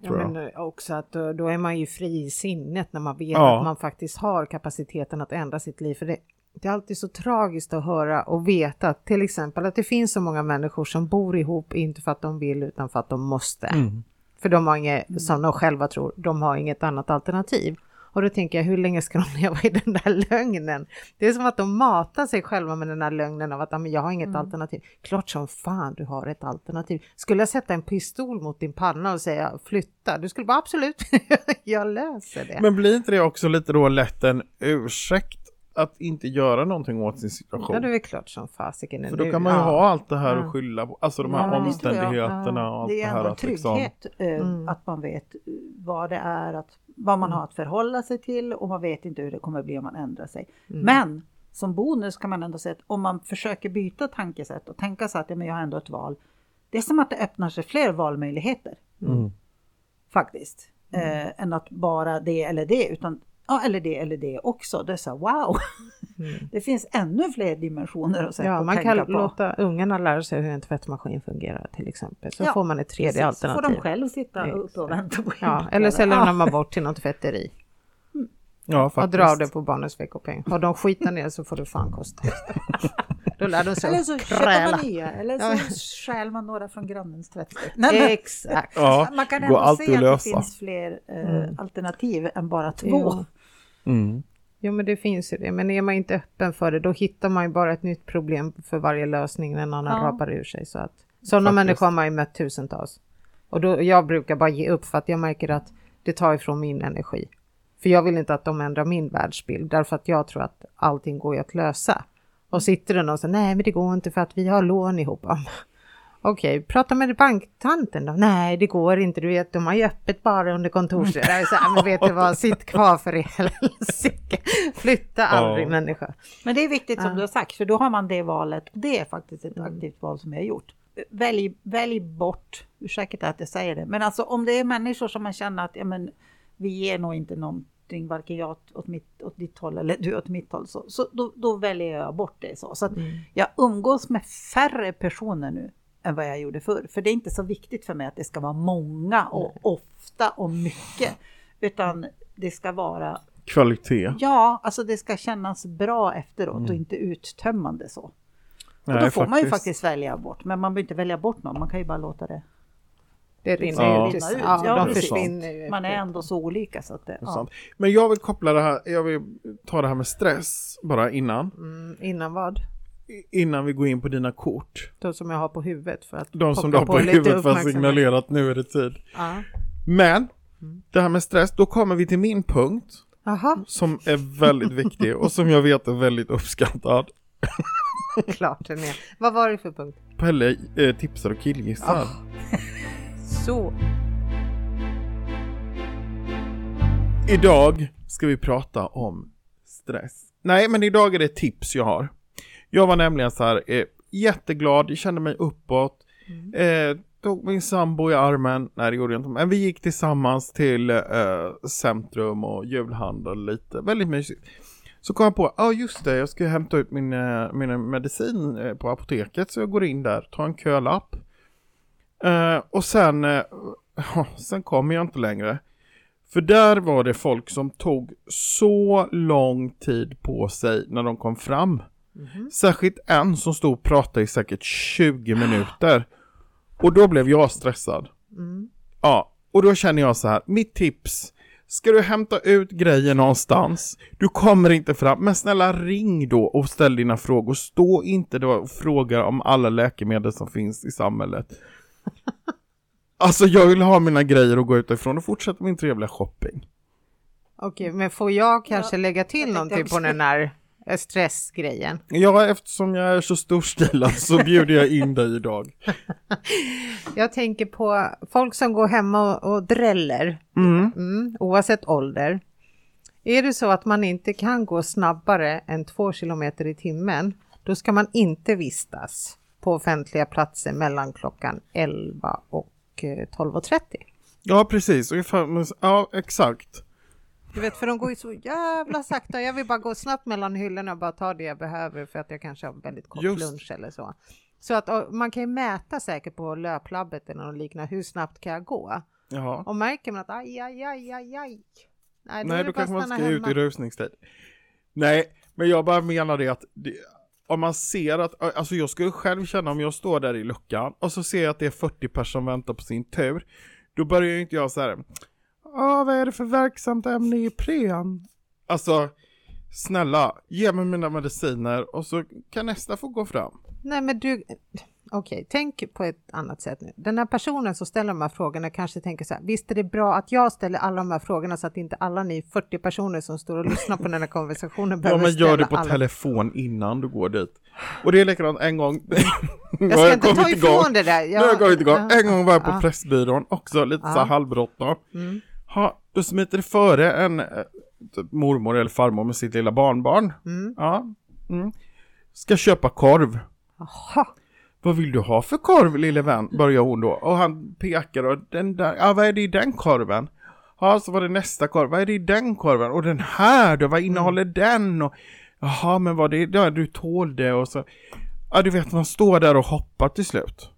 Ja, men eh, också att då, då, är man ju fri i sinnet när man vet ja. att man faktiskt har kapaciteten att ändra sitt liv. För det, det, är alltid så tragiskt att höra och veta till exempel att det finns så många människor som bor ihop, inte för att de vill utan för att de måste. Mm. För de har inget, som de själva tror, de har inget annat alternativ. Och då tänker jag, hur länge ska de leva i den där lögnen? Det är som att de matar sig själva med den där lögnen av att jag har inget mm. alternativ. Klart som fan du har ett alternativ. Skulle jag sätta en pistol mot din panna och säga flytta, du skulle bara absolut, jag löser det. Men blir inte det också lite då lätt en ursäkt att inte göra någonting åt sin situation. Ja, det är väl klart som fasiken. För då kan man ju ja. ha allt det här att skylla på, alltså de här ja, omständigheterna och allt det, här. Det är ändå trygghet, liksom... mm. att man vet vad det är, att, vad man mm. har att förhålla sig till och man vet inte hur det kommer bli om man ändrar sig. Mm. Men som bonus kan man ändå säga att om man försöker byta tankesätt och tänka sig att ja, men jag har ändå ett val. Det är som att det öppnar sig fler valmöjligheter. Mm. Faktiskt. Mm. Eh, än att bara det eller det, utan Ja, eller det eller det också. Det är så wow! Mm. Det finns ännu fler dimensioner och sätt ja, att man tänka kan på. låta ungarna lära sig hur en tvättmaskin fungerar till exempel. Så ja, får man ett tredje precis. alternativ. Så får de själv sitta uppe och vänta på ja, Eller så lämnar man bort till något tvätteri. Mm. Ja, faktiskt. Och drar det på barnens veckopeng. Har de skitar ner så får det fan kosta. Då lär de sig Eller så köper man nya, eller så ja. stjäl man några från grannens tvättstuga. Exakt. Ja, man kan ändå se att det finns fler eh, mm. alternativ än bara två. Mm. Jo men det finns ju det, men är man inte öppen för det då hittar man ju bara ett nytt problem för varje lösning när någon ja. rapar ur sig. Så att, sådana människor har man ju mött tusentals. Och då, jag brukar bara ge upp för att jag märker att det tar ifrån min energi. För jag vill inte att de ändrar min världsbild därför att jag tror att allting går att lösa. Och sitter det någon och säger nej men det går inte för att vi har lån ihop. Okej, okay, prata med banktanten då. Nej, det går inte. Du vet, de har ju öppet bara under kontorstid. men vet du vad, sitt kvar för i helsike. Flytta aldrig oh. människa. Men det är viktigt som du har sagt, för då har man det valet. Det är faktiskt ett mm. aktivt val som jag har gjort. Välj, välj bort, ursäkta att jag säger det, men alltså om det är människor som man känner att ja, men, vi ger nog inte någonting, varken jag åt, mitt, åt ditt håll eller du åt mitt håll, så, så då, då väljer jag bort det. Så, så att mm. jag umgås med färre personer nu än vad jag gjorde förr. För det är inte så viktigt för mig att det ska vara många och ofta och mycket. Utan det ska vara kvalitet. Ja, alltså det ska kännas bra efteråt mm. och inte uttömmande så. Och Nej, då får faktiskt. man ju faktiskt välja bort, men man behöver inte välja bort någon, man kan ju bara låta det det rinner ja. ut. Ja, ja, de försvinner Man är ändå så olika så att det, ja. Men jag vill koppla det här, jag vill ta det här med stress bara innan. Mm, innan vad? Innan vi går in på dina kort. De som jag har på huvudet för att De som du har på, på huvudet för att signalera att nu är det tid. Ja. Men, mm. det här med stress, då kommer vi till min punkt. Aha. Som är väldigt viktig och som jag vet är väldigt uppskattad. Klart den är. Vad var det för punkt? Pelle eh, tipsar och killgissar. Oh. Så. Idag ska vi prata om stress. Nej, men idag är det tips jag har. Jag var nämligen så här, eh, jätteglad, jag kände mig uppåt. Eh, tog min sambo i armen, nej det gjorde jag inte, men vi gick tillsammans till eh, centrum och julhandel lite, väldigt mysigt. Så kom jag på, ja ah, just det, jag ska hämta ut min, eh, min medicin eh, på apoteket så jag går in där, tar en kölapp. Eh, och sen, eh, sen kommer jag inte längre. För där var det folk som tog så lång tid på sig när de kom fram. Mhm. Särskilt en som stod och pratade i säkert 20 minuter. Och då blev jag stressad. Mm. Ja, och då känner jag så här, mitt tips. Ska du hämta ut grejer någonstans, du kommer inte fram, men snälla ring då och ställ dina frågor. Stå inte då och fråga om alla läkemedel som finns i samhället. Alltså jag vill ha mina grejer och gå ut ifrån och fortsätta min trevliga shopping. Okej, men får jag kanske lägga till någonting på den här stressgrejen? Ja, eftersom jag är så storstilad så bjuder jag in dig idag. Jag tänker på folk som går hemma och, dräller, Mm. mm, oavsett ålder. Är det så att man inte kan gå snabbare än två kilometer i timmen, då ska man inte vistas på offentliga platser mellan klockan 11 och eh, 12.30. Ja, precis. Ungefär, ja, exakt. Du vet, för de går ju så jävla sakta. Jag vill bara gå snabbt mellan hyllorna och bara ta det jag behöver för att jag kanske har väldigt kort Just. lunch eller så. Så att man kan ju mäta säkert på löplabbet eller något liknande, hur snabbt kan jag gå? Ja. Och märker man att aj, aj, aj, aj, aj. Nej, Nej, då kanske man ska ut hemma. i rusningstid. Nej, men jag bara menar det att det, om man ser att, alltså jag skulle själv känna om jag står där i luckan och så ser jag att det är 40 personer som väntar på sin tur. Då börjar ju inte jag så här, ah, vad är det för verksamt ämne i Ipren? Alltså, snälla, ge mig mina mediciner och så kan nästa få gå fram. Nej, men du, okej, tänk på ett annat sätt nu. Den här personen som ställer de här frågorna kanske tänker så här, visst är det bra att jag ställer alla de här frågorna så att inte alla ni 40 personer som står och lyssnar på den här konversationen Ja, behöver men gör ställa det på alla. telefon innan du går dit. Och det är likadant en gång. Jag ska inte ta ifrån det där. Nu har jag kommit igång. Ja, En gång var jag på ja. Pressbyrån, också lite så här Ja. halvbråttom. Mm. Ha, då smiter det före en eh, typ mormor eller farmor med sitt lilla barnbarn. Mm. Ja. Mm. Ska köpa korv. Jaha. Vad vill du ha för korv lille vän? Börjar hon då. Och han pekar och den där, ja vad är det i den korven? Ja, så var det nästa korv. Vad är det i den korven? Och den här då, vad innehåller den? Och, jaha, men vad det, ja, du tål det och så. Ja, du vet, man står där och hoppar till slut.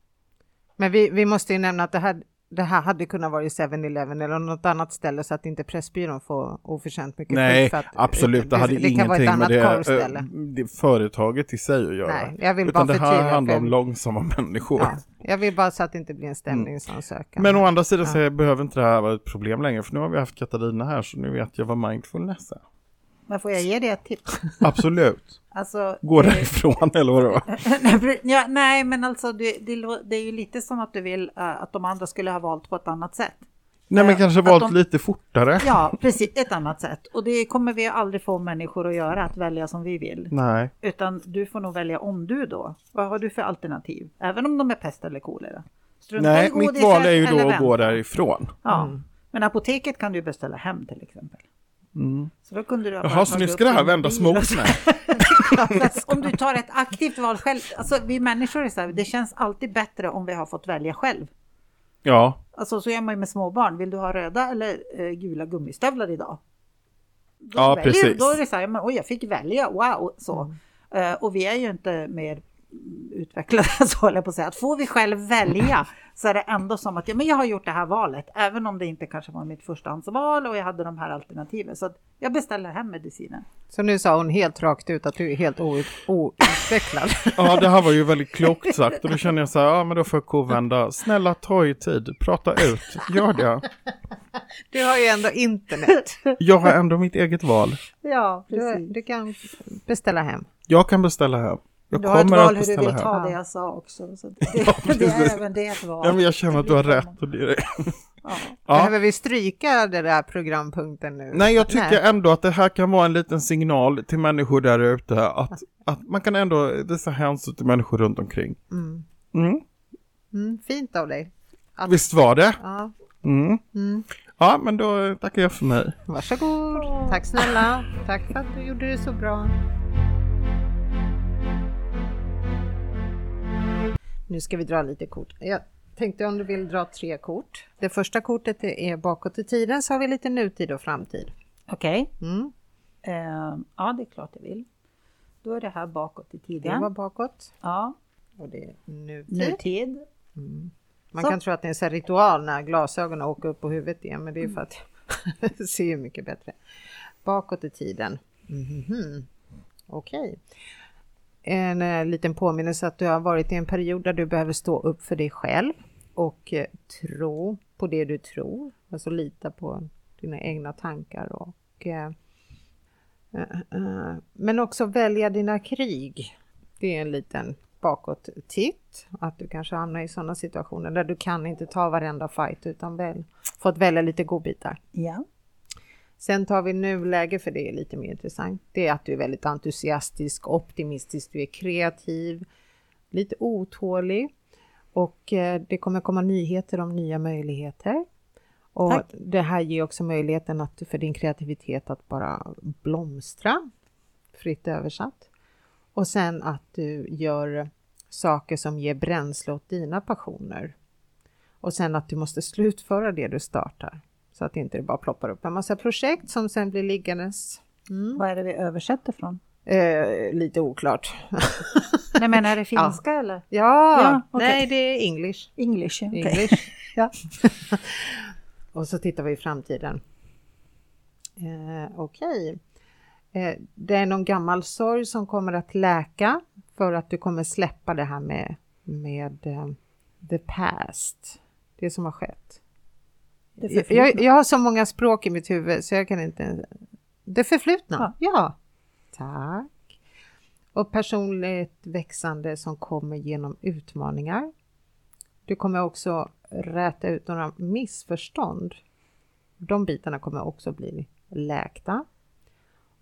Men vi, vi måste ju nämna att det här, det här hade kunnat vara i 7-Eleven eller något annat ställe så att inte Pressbyrån får oförtjänt mycket Nej, att- absolut, det hade det kan vara ett ingenting med annat det, korvställe. eh, det företaget i sig att göra. Nej, jag vill Utan bara det här handlar om långsamma människor. Ja, jag vill bara så att det inte blir en stämningsansökan. Men å andra sidan Ja. så behöver inte det här vara ett problem längre, för nu har vi haft Katarina här, så nu vet jag vad mindfulness är. Men får jag ge dig ett tips? Absolut. Alltså, Gå det- därifrån, eller vadå? ja, nej, men alltså det, det, det är ju lite som att du vill eh, att de andra skulle ha valt på ett annat sätt. Nej, men Eh, kanske valt de- lite fortare. Ja, precis, ett annat sätt. Och det kommer vi aldrig få människor att göra, att välja som vi vill. Nej. Utan du får nog välja om du då. Vad har du för alternativ? Även om de är pest eller kolera. Strunta Nej, mitt val är ju då att gå därifrån. Ja, Mm. men apoteket kan du beställa hem till exempel. Mm. Så då kunde du ha Jaha, så nu tagit ska det här vändas mot mig? Om du tar ett aktivt val själv, alltså vi människor är så här, det känns alltid bättre om vi har fått välja själv. Ja, Alltså så gör man ju med småbarn, vill du ha röda eller eh, gula gummistövlar idag? Då Ja, väljer- precis. Då är det så här, men, oj jag fick välja, wow, så. Eh, och vi är ju inte mer utvecklade så håller jag på att säga. Att får vi själv välja så är det ändå som att ja, men jag har gjort det här valet, även om det inte kanske var mitt förstahandsval och jag hade de här alternativen. Så att jag beställer hem medicinen. Så nu sa hon helt rakt ut att du är helt ou- outvecklad. ja, det här var ju väldigt klokt sagt och då känner jag så här, ja men då får jag kovända. Snälla ta i tid, prata ut, gör det. Du har ju ändå internet. Jag har ändå mitt eget val. Ja, Du, du kan beställa hem. Jag kan beställa hem. Jag Du har ett val hur du vill ta hem. det jag sa också. Så det, det, Ja, det är även det ett val. Ja, men jag känner att du har rätt. Och det Ja. ja. Behöver vi stryka den där programpunkten nu? Nej, jag tycker Nej. ändå att det här kan vara en liten signal till människor där ute att, att man kan ändå visa hänsyn till människor runt omkring. Mm. Mm. Mm, fint av dig. Att- Visst var det? Ja, Mm. mm. Ja, men då tackar jag för mig. Varsågod. Tack snälla. Tack för att du gjorde det så bra. Nu ska vi dra lite kort. Jag tänkte om du vill dra tre kort. Det första kortet är bakåt i tiden, så har vi lite nutid och framtid. Okej. Mm. Eh, ja, det är klart jag vill. Då är det här bakåt i Det tiden. var bakåt Ja, och det är nutid. nutid. Man Så. kan tro att det är en ritual när glasögonen åker upp på huvudet igen, men det är för att det ser ju mycket bättre. Bakåt i tiden. Mhm. Okej. En eh, liten påminnelse att du har varit i en period där du behöver stå upp för dig själv och eh, tro på det du tror. Alltså lita på dina egna tankar och eh, eh, eh men också välja dina krig. Det är en liten bakåt-titt. Att du kanske hamnar i sådana situationer där du kan inte ta varenda fight utan väl fått välja lite godbitar. Ja. Sen tar vi nuläge för det är lite mer intressant. Det är att du är väldigt entusiastisk, optimistisk, du är kreativ, lite otålig och eh, det kommer komma nyheter om nya möjligheter. Och Tack. det här ger också möjligheten att, för din kreativitet att bara blomstra, fritt översatt. Och sen att du gör saker som ger bränsle åt dina passioner. Och sen att du måste slutföra det du startar. Så att inte det bara ploppar upp en massa projekt som sen blir liggandes. Mm. Vad är det vi översätter från? Eh, lite oklart. Nej men är det finska eller? Ja, Ja, okej. nej det är English. English, ja, okej. English. Ja. Och så tittar vi i framtiden. Eh, Okej. Eh, det är någon gammal sorg som kommer att läka för att du kommer släppa det här med, med eh, the past. Det som har skett. Jag, jag, har så många språk i mitt huvud så jag kan inte... Det förflutna, ja. Tack. Och personligt växande som kommer genom utmaningar. Du kommer också räta ut några missförstånd. De bitarna kommer också bli läkta.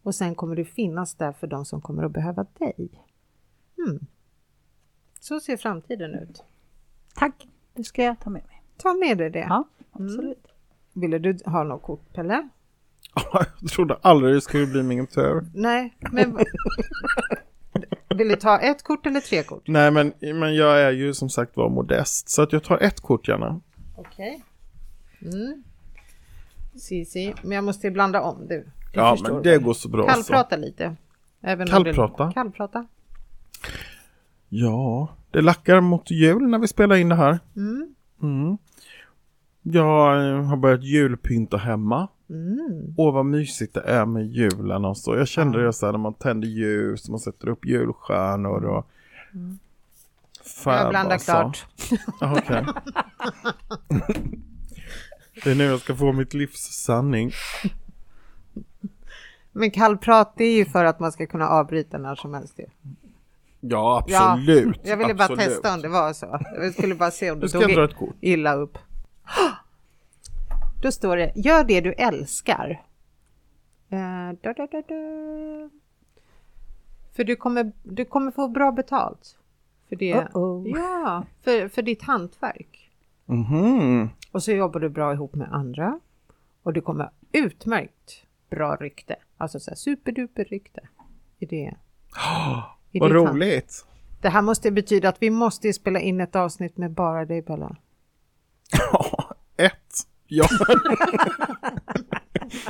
Och sen kommer du finnas där för de som kommer att behöva dig. Hmm. Så ser framtiden ut. Tack, det ska jag ta med mig. Ta med dig det. Ja, absolut. Ville du ha något kort, Pelle? Jag trodde aldrig det skulle bli min tur. Nej, men... Vill du ta ett kort eller tre kort? Nej, men, men jag är ju som sagt var modest, så att jag tar ett kort gärna. Okej. Mm. Cici, men jag måste blanda om du. du Ja, men det väl? går så bra så. Kallprata lite. Även Kallprata? Du... Kallprata. Ja, det lackar mot jul när vi spelar in det här. Mm. Mm. Jag eh, har börjat julpynta hemma. Mm. Åh vad mysigt det är med julen och så. Jag kände Ja. det så här när man tänder ljus, man sätter upp julstjärnor och... Fan, Jag blandar alltså. klart. Ja, Okej. det är nu jag ska få mitt livs sanning. Men kallprat det är ju för att man ska kunna avbryta när som helst. ju. Ja, absolut. Jag ville bara absolut. testa om det var så. Jag skulle bara se om du tog illa upp. Då står det, gör det du älskar. Eh, da, da, da, da. För du kommer, du kommer få bra betalt. För det. Uh-oh. Ja, för, för ditt hantverk. Mhm. Och så jobbar du bra ihop med andra. Och du kommer utmärkt bra rykte. Alltså så här superduper rykte. I det. I Vad ditt hand. roligt. Det här måste betyda att vi måste spela in ett avsnitt med bara dig Bella. Ja, ett. Ja.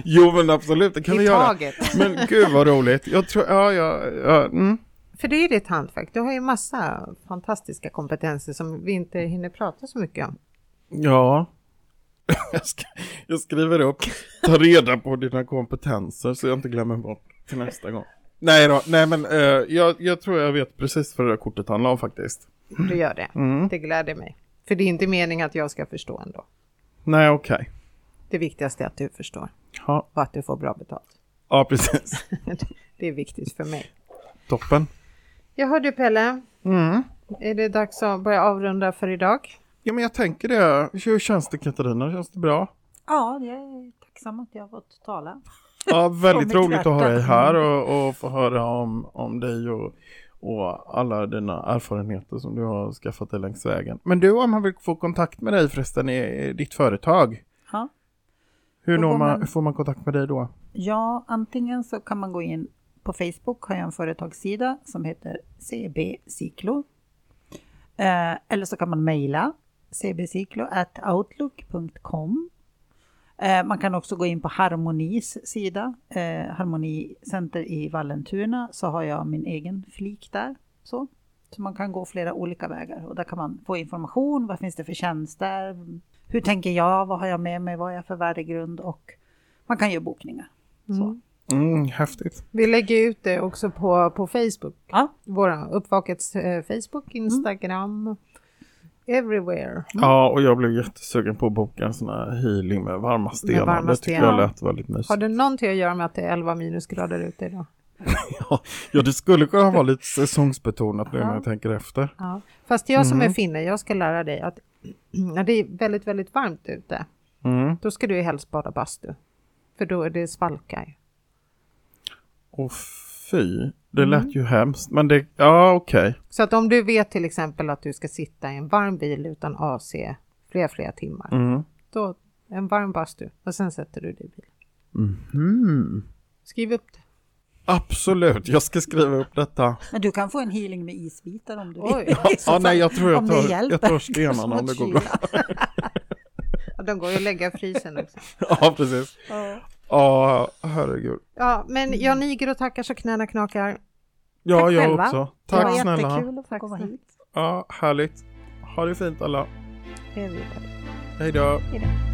jo men absolut, det kan vi göra. Men gud vad roligt. Jag tror, ja, ja, ja mm. För det är ditt hantverk. Du har ju massa fantastiska kompetenser som vi inte hinner prata så mycket om. Ja. Jag, sk jag skriver upp, ta reda på dina kompetenser så jag inte glömmer bort till nästa gång. Nej då, nej men eh, jag, jag tror jag vet precis vad det där kortet handlar om faktiskt. Du gör det. Mm. Det gläder mig. För det är inte meningen att jag ska förstå ändå. Nej okej. Det viktigaste är att du förstår Ja, och att du får bra betalt. ja, precis. Det är viktigt för mig. Toppen. Jag hörde Pelle, Mm. är det dags att börja avrunda för idag? Ja men jag tänker det. Hur känns det Katarina? Känns det bra? Ja, jag är tacksam att jag har fått tala. Ja, väldigt roligt att ha dig här och, och få höra om, om dig och, och alla dina erfarenheter som du har skaffat dig längs vägen. Men du, om man vill få kontakt med dig förresten i, ditt företag, Ja. hur, man, man- får man kontakt med dig då? Ja, antingen så kan man gå in på Facebook har jag en företagssida som heter CB Ciclo. Eh, eller så kan man mejla cbciclo.outlook.com. Eh, man kan också gå in på Harmonis sida, eh, Harmonicenter i Vallentuna, så har jag min egen flik där. Så. så man kan gå flera olika vägar och där kan man få information, vad finns det för tjänster, hur tänker jag, vad har jag med mig, vad är jag för värdegrund och man kan göra bokningar. Så. Mm. Mm, häftigt. Vi lägger ut det också på, på Facebook. Ja. Våra Uppvakets eh, Facebook, Instagram, everywhere. Ja, och jag blev jättesugen på att boka en sån här healing med varma stenar. varma det tycker stenar. jag lät väldigt mysigt. Har det någonting att göra med att det är 11 minusgrader ute idag? Ja, det skulle kunna vara lite säsongsbetonat nu Ja. när jag tänker efter. Ja. Fast jag som är Mm. finne, jag ska lära dig att när det är väldigt, väldigt varmt ute, Mm. då ska du ju helst bada bastu. För då är det svalkar. Och fy, det Mm. lät ju hemskt. Men det, ja okej. Så att om du vet till exempel att du ska sitta i en varm bil utan AC flera, flera timmar, Mm. då en varm bastu och sen sätter du dig i bilen. Mhm. Skriv upp det. Absolut, jag ska skriva upp detta. Men du kan få en healing med isbitar om du vill. Ja, ja, nej, jag tror jag tar, jag tar stenarna om det går bra. De går ju att lägga i frysen också. Ja, precis. Ja, herregud. Ja, men jag niger och tackar så knäna knakar. Ja, Tack jag själva. också. Det Tack var snälla. jättekul att få Tack komma hit. Ja, härligt. Ha det fint alla. Hej då. Hej då.